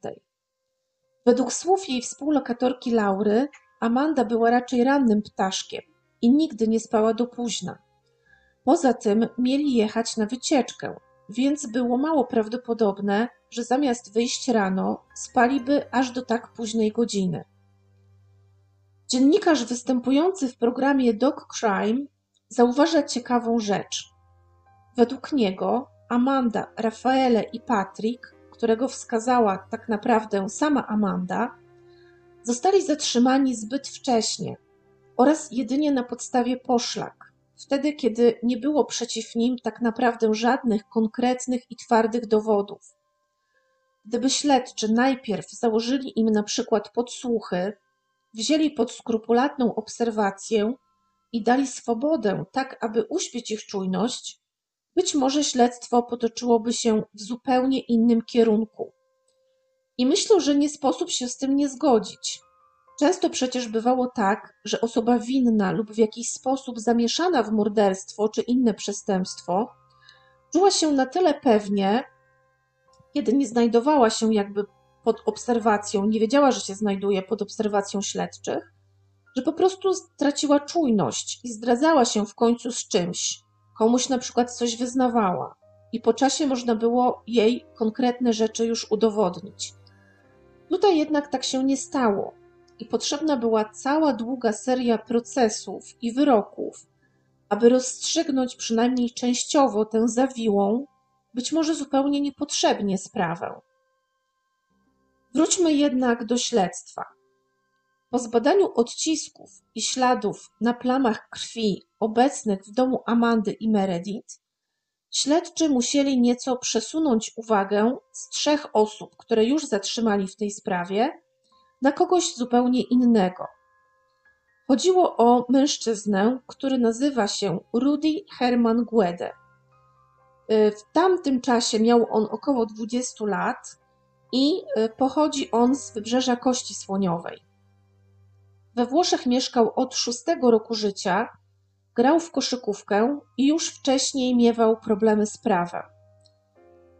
Według słów jej współlokatorki Laury, Amanda była raczej rannym ptaszkiem i nigdy nie spała do późna. Poza tym mieli jechać na wycieczkę, więc było mało prawdopodobne, że zamiast wyjść rano, spaliby aż do tak późnej godziny. Dziennikarz występujący w programie Dog Crime zauważa ciekawą rzecz. Według niego Amanda, Rafaele i Patrick, którego wskazała tak naprawdę sama Amanda, zostali zatrzymani zbyt wcześnie oraz jedynie na podstawie poszlak, wtedy kiedy nie było przeciw nim tak naprawdę żadnych konkretnych i twardych dowodów. Gdyby śledczy najpierw założyli im na przykład podsłuchy, wzięli pod skrupulatną obserwację i dali swobodę, tak aby uśpić ich czujność, być może śledztwo potoczyłoby się w zupełnie innym kierunku. I myślę, że nie sposób się z tym nie zgodzić. Często przecież bywało tak, że osoba winna lub w jakiś sposób zamieszana w morderstwo czy inne przestępstwo czuła się na tyle pewnie, kiedy nie znajdowała się jakby pod obserwacją, nie wiedziała, że się znajduje pod obserwacją śledczych, że po prostu straciła czujność i zdradzała się w końcu z czymś. Komuś na przykład coś wyznawała i po czasie można było jej konkretne rzeczy już udowodnić. Tutaj jednak tak się nie stało i potrzebna była cała długa seria procesów i wyroków, aby rozstrzygnąć przynajmniej częściowo tę zawiłą, być może zupełnie niepotrzebnie sprawę. Wróćmy jednak do śledztwa. Po zbadaniu odcisków i śladów na plamach krwi obecnych w domu Amandy i Meredith, śledczy musieli nieco przesunąć uwagę z trzech osób, które już zatrzymali w tej sprawie, na kogoś zupełnie innego. Chodziło o mężczyznę, który nazywa się Rudy Herman Guede. Y, w tamtym czasie miał on około 20 lat i y, pochodzi on z wybrzeża Kości Słoniowej. We Włoszech mieszkał od szóstego roku życia, grał w koszykówkę i już wcześniej miewał problemy z prawem.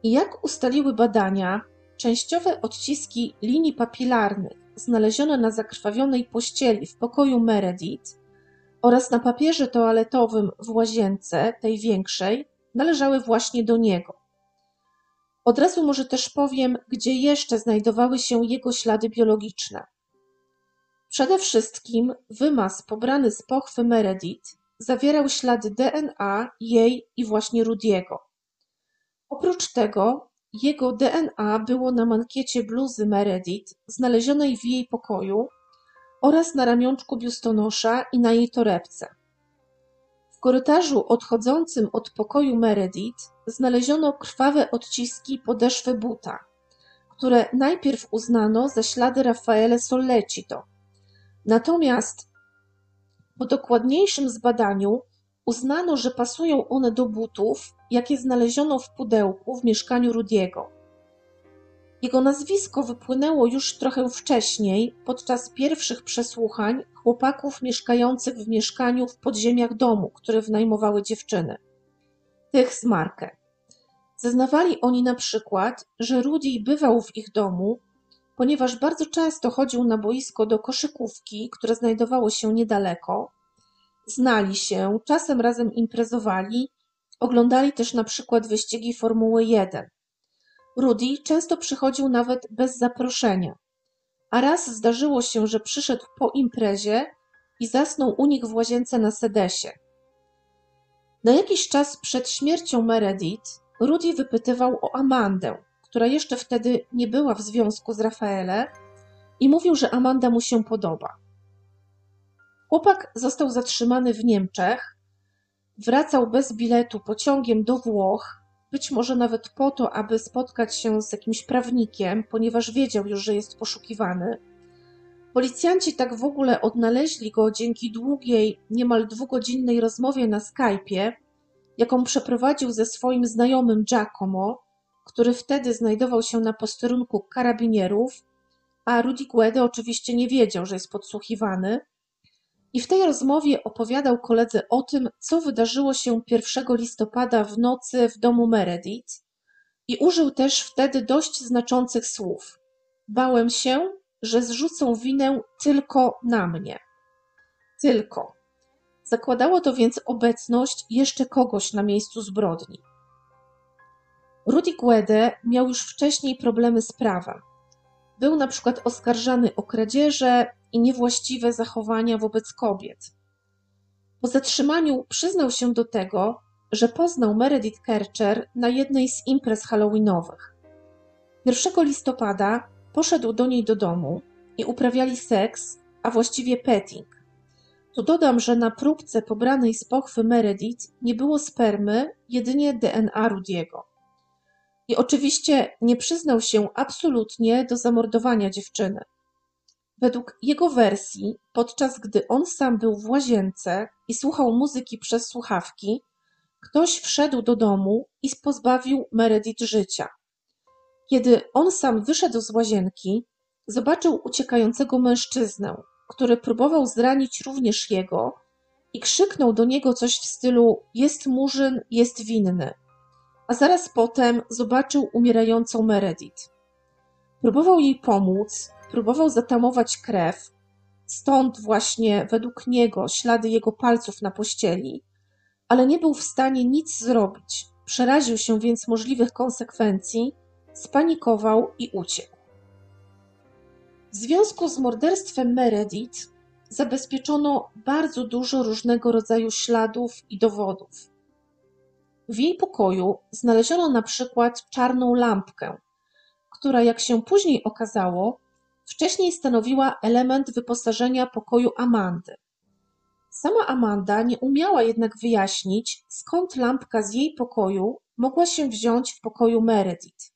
I jak ustaliły badania, częściowe odciski linii papilarnych znalezione na zakrwawionej pościeli w pokoju Meredith oraz na papierze toaletowym w łazience, tej większej, należały właśnie do niego. Od razu może też powiem, gdzie jeszcze znajdowały się jego ślady biologiczne. Przede wszystkim wymaz pobrany z pochwy Meredith zawierał ślady DNA jej i właśnie Rudiego. Oprócz tego jego DNA było na mankiecie bluzy Meredith znalezionej w jej pokoju oraz na ramionczku biustonosza i na jej torebce. W korytarzu odchodzącym od pokoju Meredith znaleziono krwawe odciski podeszwy buta, które najpierw uznano za ślady Raffaele Sollecito. Natomiast po dokładniejszym zbadaniu uznano, że pasują one do butów, jakie znaleziono w pudełku w mieszkaniu Rudiego. Jego nazwisko wypłynęło już trochę wcześniej, podczas pierwszych przesłuchań chłopaków mieszkających w mieszkaniu w podziemiach domu, które wynajmowały dziewczyny. Tych z Markę. Zeznawali oni na przykład, że Rudy bywał w ich domu, ponieważ bardzo często chodził na boisko do koszykówki, które znajdowało się niedaleko. Znali się, czasem razem imprezowali, oglądali też na przykład wyścigi Formuły 1. Rudy często przychodził nawet bez zaproszenia, a raz zdarzyło się, że przyszedł po imprezie i zasnął u nich w łazience na sedesie. Na jakiś czas przed śmiercią Meredith Rudy wypytywał o Amandę, która jeszcze wtedy nie była w związku z Rafaele i mówił, że Amanda mu się podoba. Chłopak został zatrzymany w Niemczech, wracał bez biletu pociągiem do Włoch, być może nawet po to, aby spotkać się z jakimś prawnikiem, ponieważ wiedział już, że jest poszukiwany. Policjanci tak w ogóle odnaleźli go dzięki długiej, niemal dwugodzinnej rozmowie na Skype'ie, jaką przeprowadził ze swoim znajomym Giacomo, który wtedy znajdował się na posterunku karabinierów, a Rudy Guede oczywiście nie wiedział, że jest podsłuchiwany. I w tej rozmowie opowiadał koledze o tym, co wydarzyło się 1 listopada w nocy w domu Meredith i użył też wtedy dość znaczących słów. Bałem się, że zrzucą winę tylko na mnie. Tylko. Zakładało to więc obecność jeszcze kogoś na miejscu zbrodni. Rudy Guede miał już wcześniej problemy z prawem. Był na przykład oskarżany o kradzieże i niewłaściwe zachowania wobec kobiet. Po zatrzymaniu przyznał się do tego, że poznał Meredith Kercher na jednej z imprez halloweenowych. 1 listopada poszedł do niej do domu i uprawiali seks, a właściwie petting. Tu dodam, że na próbce pobranej z pochwy Meredith nie było spermy, jedynie DNA Rudiego. I oczywiście nie przyznał się absolutnie do zamordowania dziewczyny. Według jego wersji, podczas gdy on sam był w łazience i słuchał muzyki przez słuchawki, ktoś wszedł do domu i pozbawił Meredith życia. Kiedy on sam wyszedł z łazienki, zobaczył uciekającego mężczyznę, który próbował zranić również jego i krzyknął do niego coś w stylu: Jest murzyn, jest winny a zaraz potem zobaczył umierającą Meredith. Próbował jej pomóc, próbował zatamować krew, stąd właśnie według niego ślady jego palców na pościeli, ale nie był w stanie nic zrobić. Przeraził się więc możliwych konsekwencji, spanikował i uciekł. W związku z morderstwem Meredith zabezpieczono bardzo dużo różnego rodzaju śladów i dowodów. W jej pokoju znaleziono na przykład czarną lampkę, która, jak się później okazało, wcześniej stanowiła element wyposażenia pokoju Amandy. Sama Amanda nie umiała jednak wyjaśnić, skąd lampka z jej pokoju mogła się wziąć w pokoju Meredith.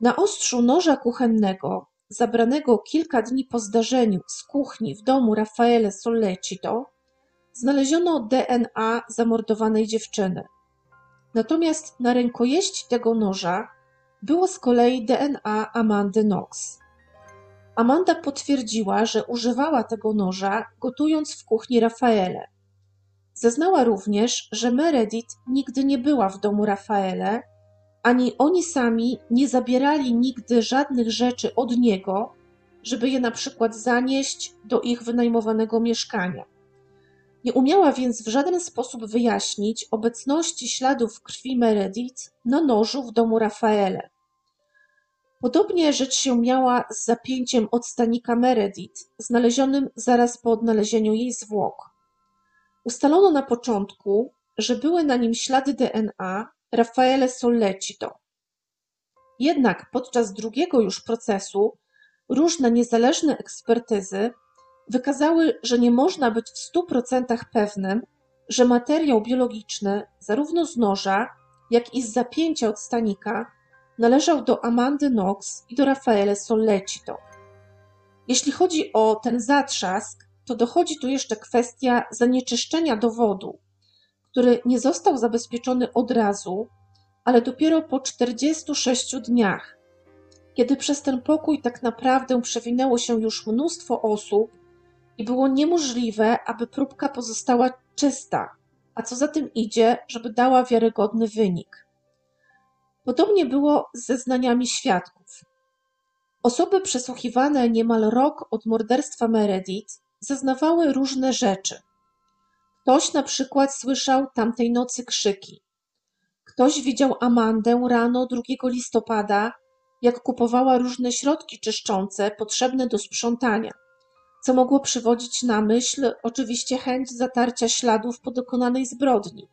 Na ostrzu noża kuchennego, zabranego kilka dni po zdarzeniu z kuchni w domu Raffaele Sollecito, znaleziono DNA zamordowanej dziewczyny. Natomiast na rękojeści tego noża było z kolei DNA Amandy Knox. Amanda potwierdziła, że używała tego noża, gotując w kuchni Rafaele. Zeznała również, że Meredith nigdy nie była w domu Rafaele, ani oni sami nie zabierali nigdy żadnych rzeczy od niego, żeby je na przykład zanieść do ich wynajmowanego mieszkania. Nie umiała więc w żaden sposób wyjaśnić obecności śladów krwi Meredith na nożu w domu Rafaele. Podobnie rzecz się miała z zapięciem od stanika Meredith, znalezionym zaraz po odnalezieniu jej zwłok. Ustalono na początku, że były na nim ślady DNA Raffaele Sollecito. Jednak podczas drugiego już procesu różne niezależne ekspertyzy wykazały, że nie można być w stu procentach pewnym, że materiał biologiczny zarówno z noża, jak i z zapięcia od stanika należał do Amandy Knox i do Raffaele Sollecito. Jeśli chodzi o ten zatrzask, to dochodzi tu jeszcze kwestia zanieczyszczenia dowodu, który nie został zabezpieczony od razu, ale dopiero po 46 dniach, kiedy przez ten pokój tak naprawdę przewinęło się już mnóstwo osób i było niemożliwe, aby próbka pozostała czysta, a co za tym idzie, żeby dała wiarygodny wynik. Podobnie było z zeznaniami świadków. Osoby przesłuchiwane niemal rok od morderstwa Meredith zeznawały różne rzeczy. Ktoś na przykład słyszał tamtej nocy krzyki. Ktoś widział Amandę rano 2 listopada, jak kupowała różne środki czyszczące potrzebne do sprzątania, co mogło przywodzić na myśl oczywiście chęć zatarcia śladów po dokonanej zbrodni.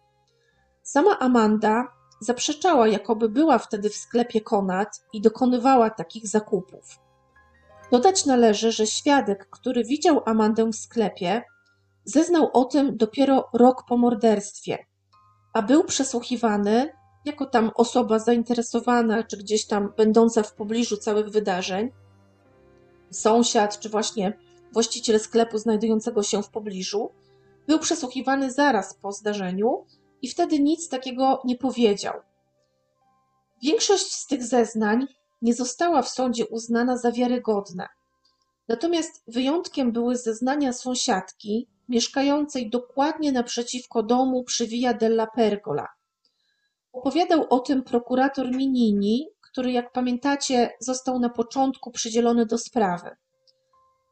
Sama Amanda zaprzeczała, jakoby była wtedy w sklepie Konad i dokonywała takich zakupów. Dodać należy, że świadek, który widział Amandę w sklepie, zeznał o tym dopiero rok po morderstwie, a był przesłuchiwany jako tam osoba zainteresowana, czy gdzieś tam będąca w pobliżu całych wydarzeń, sąsiad, czy właśnie właściciel sklepu znajdującego się w pobliżu, był przesłuchiwany zaraz po zdarzeniu i wtedy nic takiego nie powiedział. Większość z tych zeznań nie została w sądzie uznana za wiarygodne. Natomiast wyjątkiem były zeznania sąsiadki mieszkającej dokładnie naprzeciwko domu przy Via della Pergola. Opowiadał o tym prokurator Minini, który, jak pamiętacie, został na początku przydzielony do sprawy.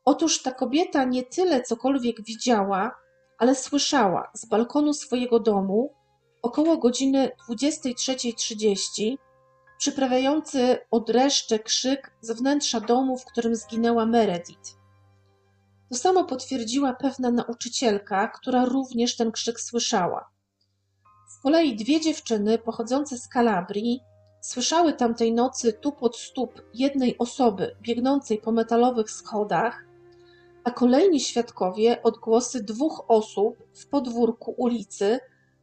Otóż ta kobieta nie tyle cokolwiek widziała, ale słyszała z balkonu swojego domu około godziny 23.30 przyprawiający od reszty krzyk z wnętrza domu, w którym zginęła Meredith. To samo potwierdziła pewna nauczycielka, która również ten krzyk słyszała. Z kolei dwie dziewczyny pochodzące z Kalabrii słyszały tamtej nocy tupot stóp jednej osoby biegnącej po metalowych schodach, a kolejni świadkowie odgłosy dwóch osób w podwórku ulicy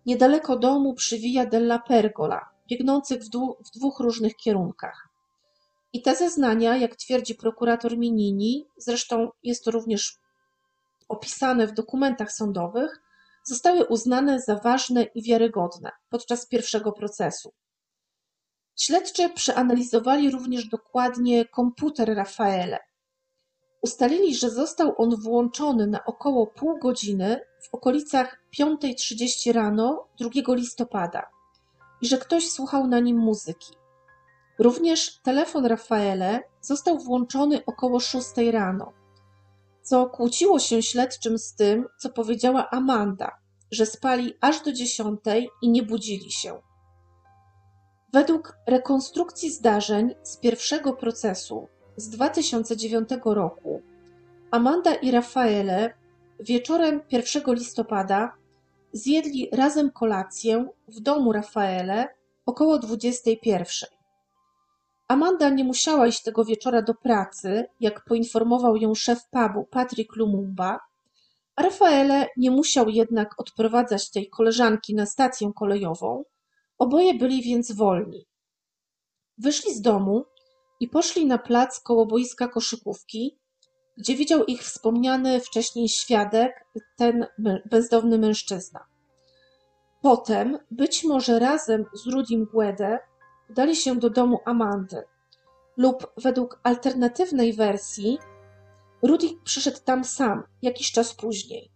niedaleko domu przy Via della Pergola, biegnących w, w dwóch różnych kierunkach. I te zeznania, jak twierdzi prokurator Minini, zresztą jest to również opisane w dokumentach sądowych, zostały uznane za ważne i wiarygodne podczas pierwszego procesu. Śledczy przeanalizowali również dokładnie komputer Rafaele. Ustalili, że został on włączony na około pół godziny w okolicach 5.30 rano 2 listopada i że ktoś słuchał na nim muzyki. Również telefon Rafaele został włączony około 6 rano, co kłóciło się śledczym z tym, co powiedziała Amanda, że spali aż do 10 i nie budzili się. Według rekonstrukcji zdarzeń z pierwszego procesu z 2009 roku, Amanda i Rafaele wieczorem 1 listopada zjedli razem kolację w domu Rafaele około 21. Amanda nie musiała iść tego wieczora do pracy, jak poinformował ją szef pubu Patrick Lumumba, Rafaele nie musiał jednak odprowadzać tej koleżanki na stację kolejową, oboje byli więc wolni. Wyszli z domu i poszli na plac koło boiska koszykówki, gdzie widział ich wspomniany wcześniej świadek, ten bezdomny mężczyzna. Potem, być może razem z Rudim Guede, udali się do domu Amandy. Lub według alternatywnej wersji, Rudy przyszedł tam sam jakiś czas później.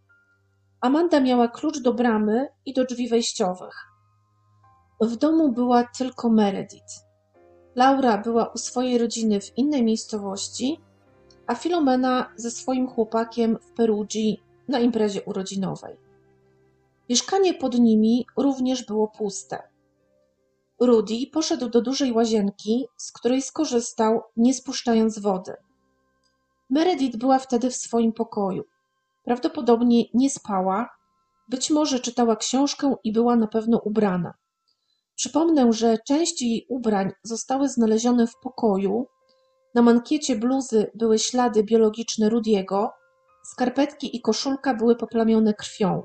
Amanda miała klucz do bramy i do drzwi wejściowych. W domu była tylko Meredith. Laura była u swojej rodziny w innej miejscowości, a Filomena ze swoim chłopakiem w Perugii na imprezie urodzinowej. Mieszkanie pod nimi również było puste. Rudy poszedł do dużej łazienki, z której skorzystał, nie spuszczając wody. Meredith była wtedy w swoim pokoju. Prawdopodobnie nie spała, być może czytała książkę i była na pewno ubrana. Przypomnę, że część jej ubrań zostały znalezione w pokoju. Na mankiecie bluzy były ślady biologiczne Rudiego, skarpetki i koszulka były poplamione krwią.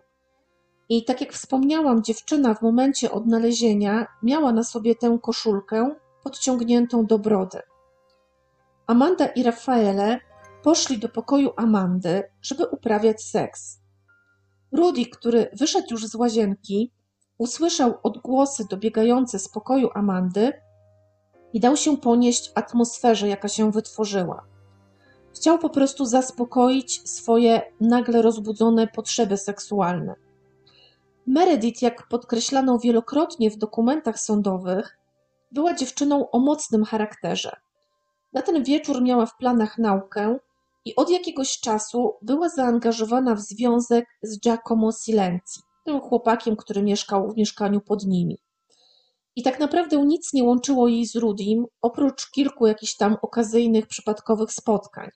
I tak jak wspomniałam, dziewczyna w momencie odnalezienia miała na sobie tę koszulkę podciągniętą do brody. Amanda i Rafaele poszli do pokoju Amandy, żeby uprawiać seks. Rudy, który wyszedł już z łazienki, usłyszał odgłosy dobiegające z pokoju Amandy i dał się ponieść atmosferze, jaka się wytworzyła. Chciał po prostu zaspokoić swoje nagle rozbudzone potrzeby seksualne. Meredith, jak podkreślano wielokrotnie w dokumentach sądowych, była dziewczyną o mocnym charakterze. Na ten wieczór miała w planach naukę i od jakiegoś czasu była zaangażowana w związek z Giacomo Silenzi, tym chłopakiem, który mieszkał w mieszkaniu pod nimi. I tak naprawdę nic nie łączyło jej z Rudim, oprócz kilku jakichś tam okazyjnych, przypadkowych spotkań.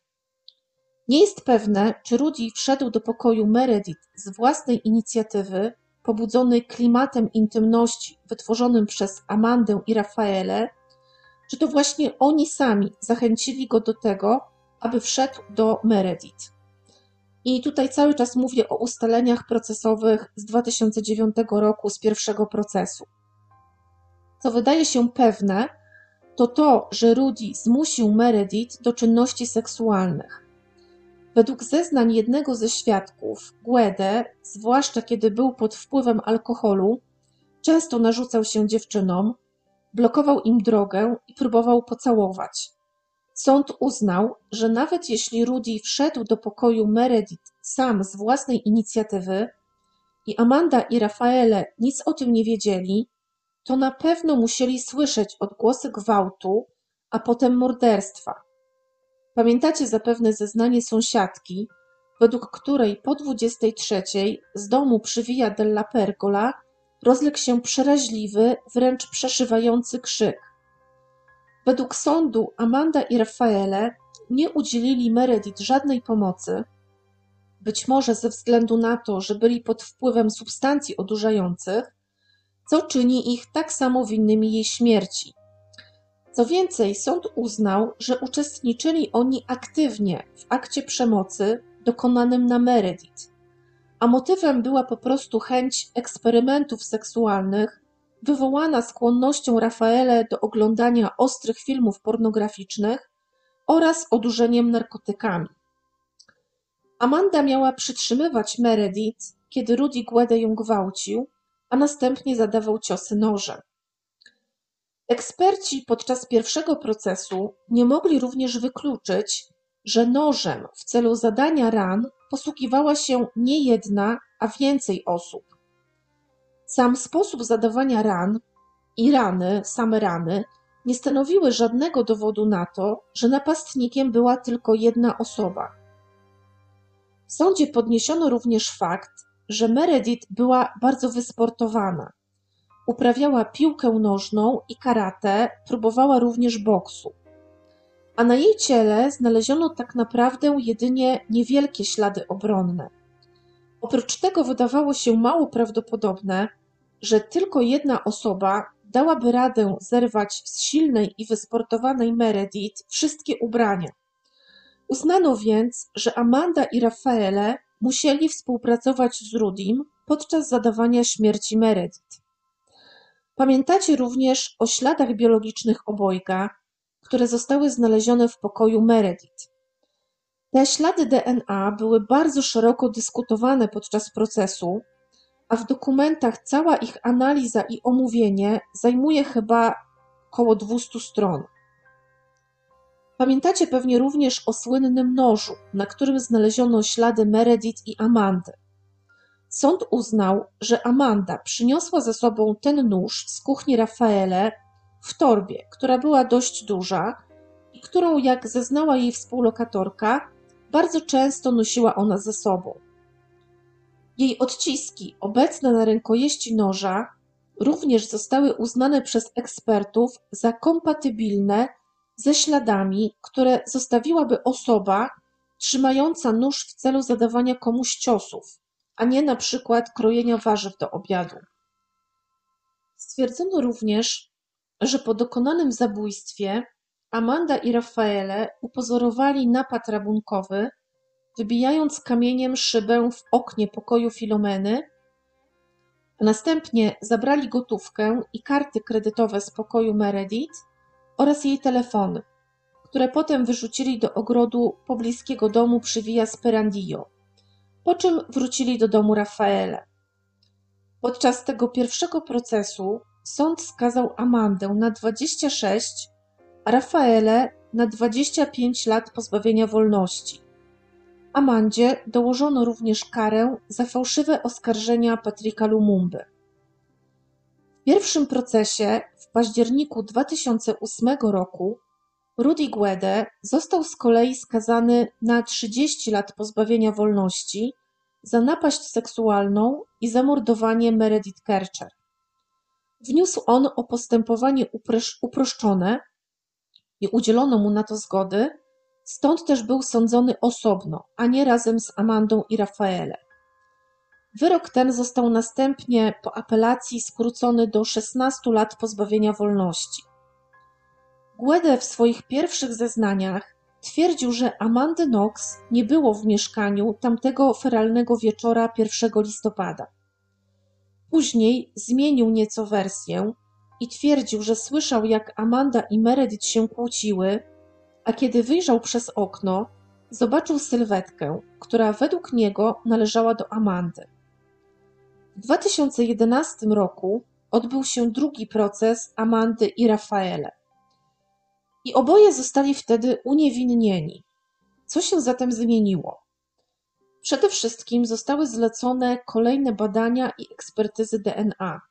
Nie jest pewne, czy Rudy wszedł do pokoju Meredith z własnej inicjatywy, pobudzony klimatem intymności wytworzonym przez Amandę i Rafaele, czy to właśnie oni sami zachęcili go do tego, aby wszedł do Meredith. I tutaj cały czas mówię o ustaleniach procesowych z 2009 roku, z pierwszego procesu. Co wydaje się pewne, to to, że Rudy zmusił Meredith do czynności seksualnych. Według zeznań jednego ze świadków, Guede, zwłaszcza kiedy był pod wpływem alkoholu, często narzucał się dziewczynom, blokował im drogę i próbował pocałować. Sąd uznał, że nawet jeśli Rudy wszedł do pokoju Meredith sam z własnej inicjatywy i Amanda i Rafaele nic o tym nie wiedzieli, to na pewno musieli słyszeć odgłosy gwałtu, a potem morderstwa. Pamiętacie zapewne zeznanie sąsiadki, według której po 23 z domu przy Via della Pergola rozległ się przeraźliwy, wręcz przeszywający krzyk. Według sądu Amanda i Rafaele nie udzielili Meredith żadnej pomocy, być może ze względu na to, że byli pod wpływem substancji odurzających, co czyni ich tak samo winnymi jej śmierci. Co więcej, sąd uznał, że uczestniczyli oni aktywnie w akcie przemocy dokonanym na Meredith, a motywem była po prostu chęć eksperymentów seksualnych wywołana skłonnością Rafaele do oglądania ostrych filmów pornograficznych oraz odurzeniem narkotykami. Amanda miała przytrzymywać Meredith, kiedy Rudy Guede ją gwałcił, a następnie zadawał ciosy nożem. Eksperci podczas pierwszego procesu nie mogli również wykluczyć, że nożem w celu zadania ran posługiwała się nie jedna, a więcej osób. Sam sposób zadawania ran i rany, same rany, nie stanowiły żadnego dowodu na to, że napastnikiem była tylko jedna osoba. W sądzie podniesiono również fakt, że Meredith była bardzo wysportowana. Uprawiała piłkę nożną i karate, próbowała również boksu. A na jej ciele znaleziono tak naprawdę jedynie niewielkie ślady obronne. Oprócz tego wydawało się mało prawdopodobne, że tylko jedna osoba dałaby radę zerwać z silnej i wysportowanej Meredith wszystkie ubrania. Uznano więc, że Amanda i Rafaele musieli współpracować z Rudim podczas zadawania śmierci Meredith. Pamiętacie również o śladach biologicznych obojga, które zostały znalezione w pokoju Meredith. Te ślady DNA były bardzo szeroko dyskutowane podczas procesu, a w dokumentach cała ich analiza i omówienie zajmuje chyba około 200 stron. Pamiętacie pewnie również o słynnym nożu, na którym znaleziono ślady Meredith i Amandy. Sąd uznał, że Amanda przyniosła ze sobą ten nóż z kuchni Rafaele w torbie, która była dość duża i którą, jak zeznała jej współlokatorka, bardzo często nosiła ona ze sobą. Jej odciski, obecne na rękojeści noża, również zostały uznane przez ekspertów za kompatybilne ze śladami, które zostawiłaby osoba trzymająca nóż w celu zadawania komuś ciosów, a nie na przykład krojenia warzyw do obiadu. Stwierdzono również, że po dokonanym zabójstwie Amanda i Raffaele upozorowali napad rabunkowy, wybijając kamieniem szybę w oknie pokoju Filomeny, następnie zabrali gotówkę i karty kredytowe z pokoju Meredith oraz jej telefony, które potem wyrzucili do ogrodu pobliskiego domu przy Via Sperandio, po czym wrócili do domu Raffaele. Podczas tego pierwszego procesu sąd skazał Amandę na 26, a Raffaele na 25 lat pozbawienia wolności. Amandzie dołożono również karę za fałszywe oskarżenia Patryka Lumumby. W pierwszym procesie w październiku 2008 roku Rudy Guede został z kolei skazany na 30 lat pozbawienia wolności za napaść seksualną i zamordowanie Meredith Kercher. Wniósł on o postępowanie uproszczone i udzielono mu na to zgody, stąd też był sądzony osobno, a nie razem z Amandą i Rafaelem. Wyrok ten został następnie po apelacji skrócony do 16 lat pozbawienia wolności. Guede w swoich pierwszych zeznaniach twierdził, że Amandy Knox nie było w mieszkaniu tamtego feralnego wieczora 1 listopada. Później zmienił nieco wersję i twierdził, że słyszał, jak Amanda i Meredith się kłóciły, a kiedy wyjrzał przez okno, zobaczył sylwetkę, która według niego należała do Amandy. W 2011 roku odbył się drugi proces Amandy i Rafaele. I oboje zostali wtedy uniewinnieni. Co się zatem zmieniło? Przede wszystkim zostały zlecone kolejne badania i ekspertyzy DNA.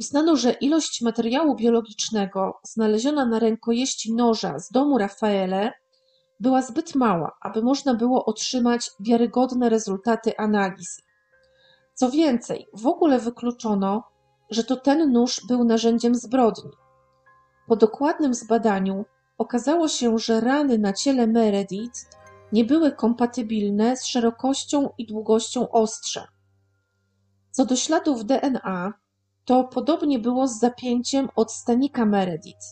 Uznano, że ilość materiału biologicznego znaleziona na rękojeści noża z domu Rafaele była zbyt mała, aby można było otrzymać wiarygodne rezultaty analizy. Co więcej, w ogóle wykluczono, że to ten nóż był narzędziem zbrodni. Po dokładnym zbadaniu okazało się, że rany na ciele Meredith nie były kompatybilne z szerokością i długością ostrza. Co do śladów DNA, to podobnie było z zapięciem od stanika Meredith.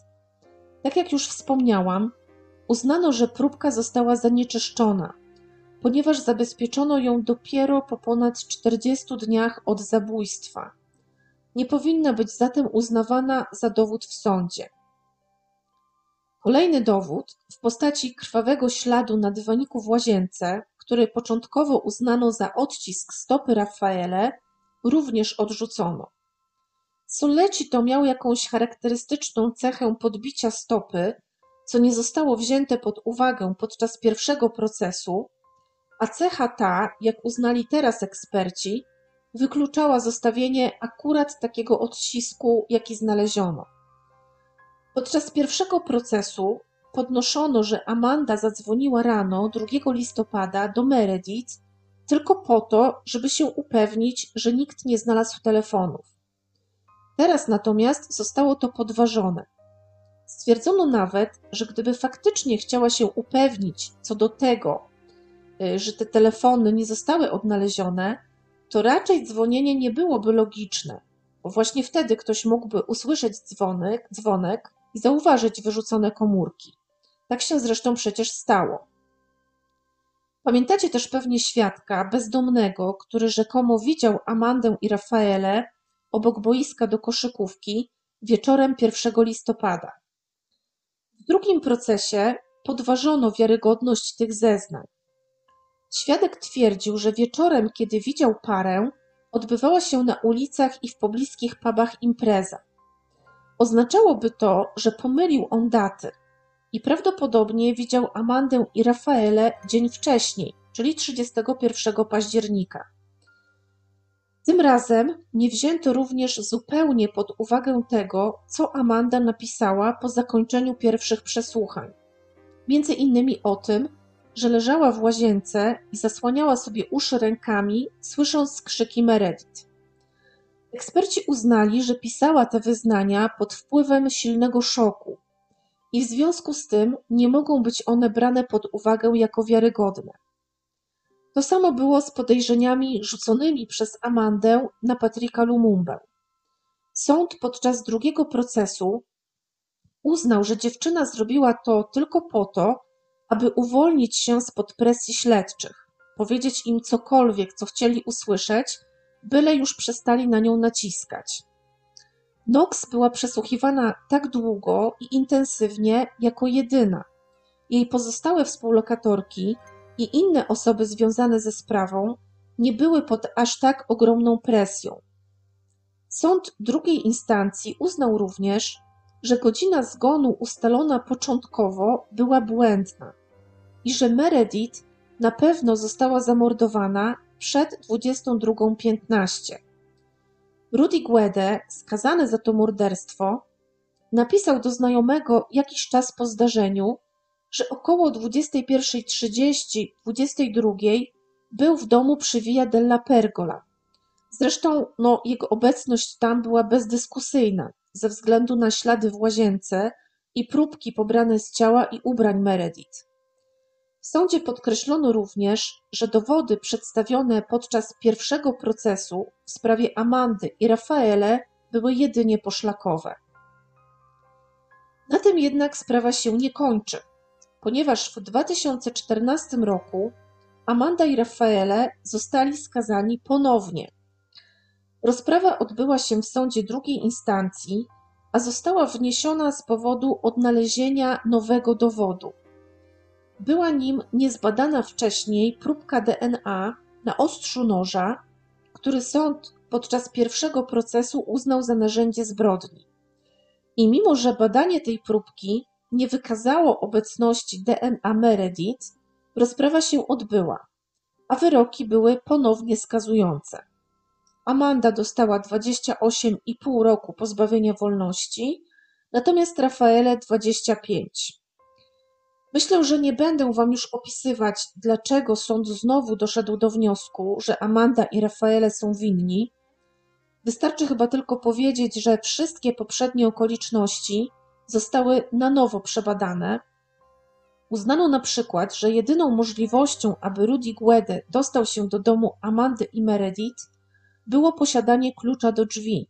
Tak jak już wspomniałam, uznano, że próbka została zanieczyszczona, ponieważ zabezpieczono ją dopiero po ponad 40 dniach od zabójstwa. Nie powinna być zatem uznawana za dowód w sądzie. Kolejny dowód w postaci krwawego śladu na dywaniku w łazience, który początkowo uznano za odcisk stopy Raffaele, również odrzucono. Soleci to miał jakąś charakterystyczną cechę podbicia stopy, co nie zostało wzięte pod uwagę podczas pierwszego procesu, a cecha ta, jak uznali teraz eksperci, wykluczała zostawienie akurat takiego odcisku, jaki znaleziono. Podczas pierwszego procesu podnoszono, że Amanda zadzwoniła rano 2 listopada do Meredith tylko po to, żeby się upewnić, że nikt nie znalazł telefonów. Teraz natomiast zostało to podważone. Stwierdzono nawet, że gdyby faktycznie chciała się upewnić co do tego, y, że te telefony nie zostały odnalezione, to raczej dzwonienie nie byłoby logiczne, bo właśnie wtedy ktoś mógłby usłyszeć dzwonek, dzwonek i zauważyć wyrzucone komórki. Tak się zresztą przecież stało. Pamiętacie też pewnie świadka bezdomnego, który rzekomo widział Amandę i Rafaele obok boiska do koszykówki wieczorem 1 listopada. W drugim procesie podważono wiarygodność tych zeznań. Świadek twierdził, że wieczorem, kiedy widział parę, odbywała się na ulicach i w pobliskich pubach impreza. Oznaczałoby to, że pomylił on daty i prawdopodobnie widział Amandę i Rafaele dzień wcześniej, czyli 31 października. Tym razem nie wzięto również zupełnie pod uwagę tego, co Amanda napisała po zakończeniu pierwszych przesłuchań. Między innymi o tym, że leżała w łazience i zasłaniała sobie uszy rękami, słysząc skrzyki Meredith. Eksperci uznali, że pisała te wyznania pod wpływem silnego szoku i w związku z tym nie mogą być one brane pod uwagę jako wiarygodne. To samo było z podejrzeniami rzuconymi przez Amandę na Patryka Lumumbę. Sąd podczas drugiego procesu uznał, że dziewczyna zrobiła to tylko po to, aby uwolnić się spod presji śledczych, powiedzieć im cokolwiek, co chcieli usłyszeć, byle już przestali na nią naciskać. Knox była przesłuchiwana tak długo i intensywnie jako jedyna. Jej pozostałe współlokatorki i inne osoby związane ze sprawą nie były pod aż tak ogromną presją. Sąd drugiej instancji uznał również, że godzina zgonu ustalona początkowo była błędna i że Meredith na pewno została zamordowana przed 22.15. Rudy Guede, skazany za to morderstwo, napisał do znajomego jakiś czas po zdarzeniu, że około 21.30-22 był w domu przy Via della Pergola. Zresztą no, jego obecność tam była bezdyskusyjna ze względu na ślady w łazience i próbki pobrane z ciała i ubrań Meredith. W sądzie podkreślono również, że dowody przedstawione podczas pierwszego procesu w sprawie Amandy i Rafaele były jedynie poszlakowe. Na tym jednak sprawa się nie kończy, ponieważ w 2014 roku Amanda i Rafaele zostali skazani ponownie. Rozprawa odbyła się w sądzie drugiej instancji, a została wniesiona z powodu odnalezienia nowego dowodu. Była nim niezbadana wcześniej próbka DNA na ostrzu noża, który sąd podczas pierwszego procesu uznał za narzędzie zbrodni. I mimo, że badanie tej próbki nie wykazało obecności DNA Meredith, rozprawa się odbyła, a wyroki były ponownie skazujące. Amanda dostała 28,5 roku pozbawienia wolności, natomiast Rafaele 25. Myślę, że nie będę Wam już opisywać, dlaczego sąd znowu doszedł do wniosku, że Amanda i Rafaele są winni. Wystarczy chyba tylko powiedzieć, że wszystkie poprzednie okoliczności zostały na nowo przebadane. Uznano na przykład, że jedyną możliwością, aby Rudy Guede dostał się do domu Amandy i Meredith, było posiadanie klucza do drzwi.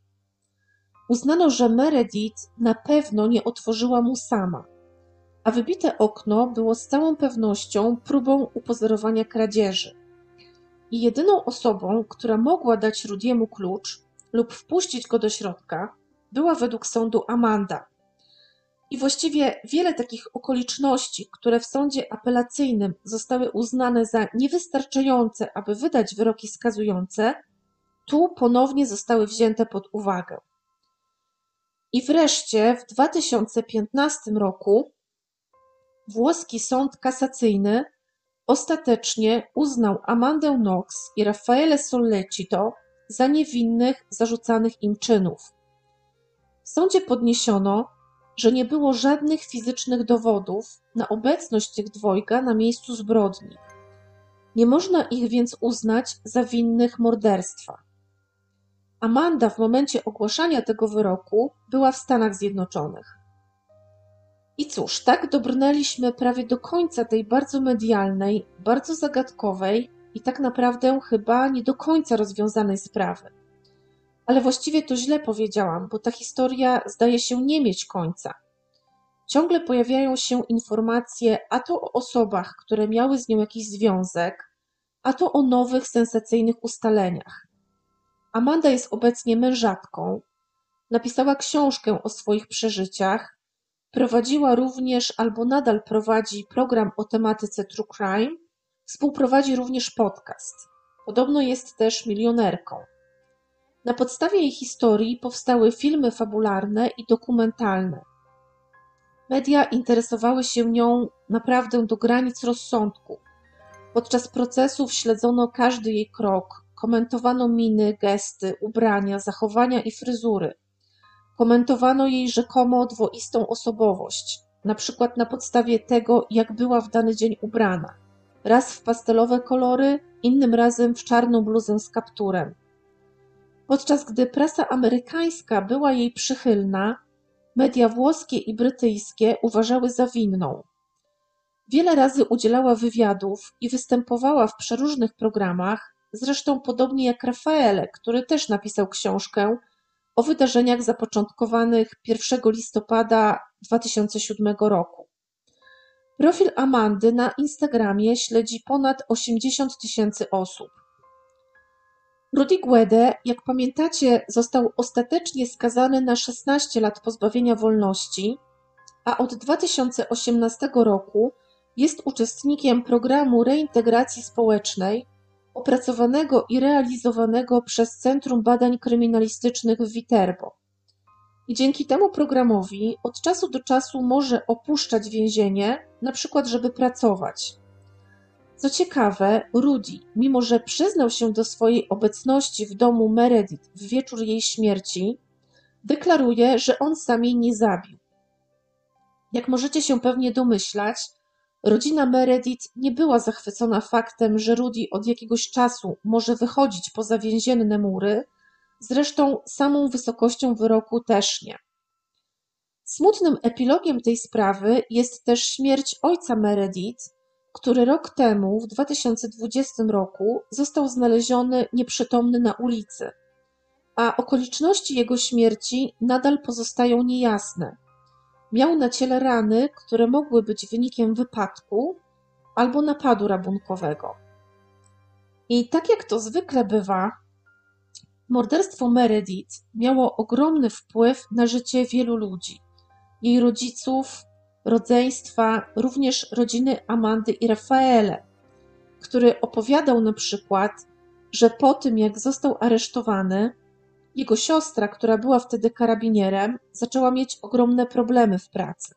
Uznano, że Meredith na pewno nie otworzyła mu sama a wybite okno było z całą pewnością próbą upozorowania kradzieży. I jedyną osobą, która mogła dać Rudiemu klucz lub wpuścić go do środka, była według sądu Amanda. I właściwie wiele takich okoliczności, które w sądzie apelacyjnym zostały uznane za niewystarczające, aby wydać wyroki skazujące, tu ponownie zostały wzięte pod uwagę. I wreszcie w 2015 roku włoski sąd kasacyjny ostatecznie uznał Amandę Knox i Raffaele Sollecito za niewinnych zarzucanych im czynów. W sądzie podniesiono, że nie było żadnych fizycznych dowodów na obecność tych dwojga na miejscu zbrodni. Nie można ich więc uznać za winnych morderstwa. Amanda w momencie ogłaszania tego wyroku była w Stanach Zjednoczonych. I cóż, tak dobrnęliśmy prawie do końca tej bardzo medialnej, bardzo zagadkowej i tak naprawdę chyba nie do końca rozwiązanej sprawy. Ale właściwie to źle powiedziałam, bo ta historia zdaje się nie mieć końca. Ciągle pojawiają się informacje a to o osobach, które miały z nią jakiś związek, a to o nowych, sensacyjnych ustaleniach. Amanda jest obecnie mężatką, napisała książkę o swoich przeżyciach Prowadziła również albo nadal prowadzi program o tematyce true crime, współprowadzi również podcast. Podobno jest też milionerką. Na podstawie jej historii powstały filmy fabularne i dokumentalne. Media interesowały się nią naprawdę do granic rozsądku. Podczas procesów śledzono każdy jej krok, komentowano miny, gesty, ubrania, zachowania i fryzury. Komentowano jej rzekomo dwoistą osobowość, na przykład na podstawie tego, jak była w dany dzień ubrana. raz w pastelowe kolory, innym razem w czarną bluzę z kapturem. Podczas gdy prasa amerykańska była jej przychylna, media włoskie i brytyjskie uważały za winną. Wiele razy udzielała wywiadów i występowała w przeróżnych programach, zresztą podobnie jak Rafaele, który też napisał książkę o wydarzeniach zapoczątkowanych 1 listopada 2007 roku. Profil Amandy na Instagramie śledzi ponad 80 tysięcy osób. Rudy Guede, jak pamiętacie, został ostatecznie skazany na 16 lat pozbawienia wolności, a od 2018 roku jest uczestnikiem programu reintegracji społecznej opracowanego i realizowanego przez Centrum Badań Kryminalistycznych w Viterbo. I dzięki temu programowi od czasu do czasu może opuszczać więzienie, na przykład żeby pracować. Co ciekawe, Rudy, mimo że przyznał się do swojej obecności w domu Meredith w wieczór jej śmierci, deklaruje, że on sam jej nie zabił. Jak możecie się pewnie domyślać, rodzina Meredith nie była zachwycona faktem, że Rudy od jakiegoś czasu może wychodzić poza więzienne mury, zresztą samą wysokością wyroku też nie. Smutnym epilogiem tej sprawy jest też śmierć ojca Meredith, który rok temu, w 2020 roku, został znaleziony nieprzytomny na ulicy, a okoliczności jego śmierci nadal pozostają niejasne. Miał na ciele rany, które mogły być wynikiem wypadku albo napadu rabunkowego. I tak jak to zwykle bywa, morderstwo Meredith miało ogromny wpływ na życie wielu ludzi. Jej rodziców, rodzeństwa, również rodziny Amandy i Rafaele, który opowiadał na przykład, że po tym jak został aresztowany, jego siostra, która była wtedy karabinierem, zaczęła mieć ogromne problemy w pracy.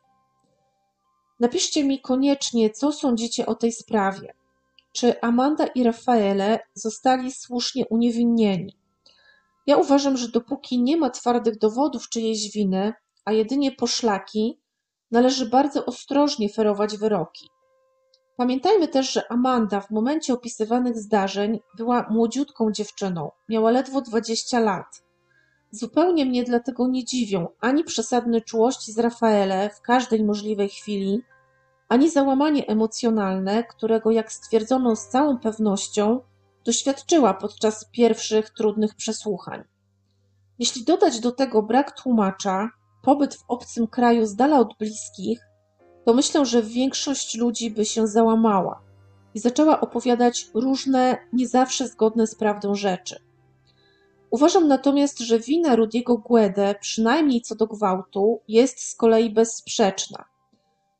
Napiszcie mi koniecznie, co sądzicie o tej sprawie. Czy Amanda i Rafaele zostali słusznie uniewinnieni? Ja uważam, że dopóki nie ma twardych dowodów czyjejś winy, a jedynie poszlaki, należy bardzo ostrożnie ferować wyroki. Pamiętajmy też, że Amanda w momencie opisywanych zdarzeń była młodziutką dziewczyną, miała ledwo 20 lat. Zupełnie mnie dlatego nie dziwią ani przesadne czułości z Rafaele w każdej możliwej chwili, ani załamanie emocjonalne, którego, jak stwierdzono z całą pewnością, doświadczyła podczas pierwszych trudnych przesłuchań. Jeśli dodać do tego brak tłumacza, pobyt w obcym kraju z dala od bliskich, to myślę, że większość ludzi by się załamała i zaczęła opowiadać różne, nie zawsze zgodne z prawdą rzeczy. Uważam natomiast, że wina Rudiego Guede, przynajmniej co do gwałtu, jest z kolei bezsprzeczna.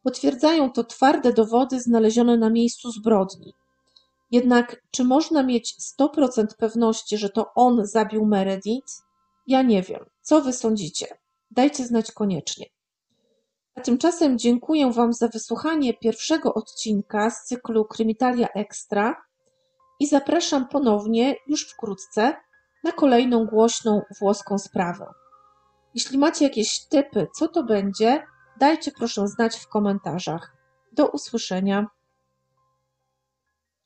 Potwierdzają to twarde dowody znalezione na miejscu zbrodni. Jednak czy można mieć 100% pewności, że to on zabił Meredith? Ja nie wiem. Co wy sądzicie? Dajcie znać koniecznie. A tymczasem dziękuję Wam za wysłuchanie pierwszego odcinka z cyklu Krymitalia Extra i zapraszam ponownie już wkrótce na kolejną głośną włoską sprawę. Jeśli macie jakieś typy, co to będzie, dajcie proszę znać w komentarzach. Do usłyszenia.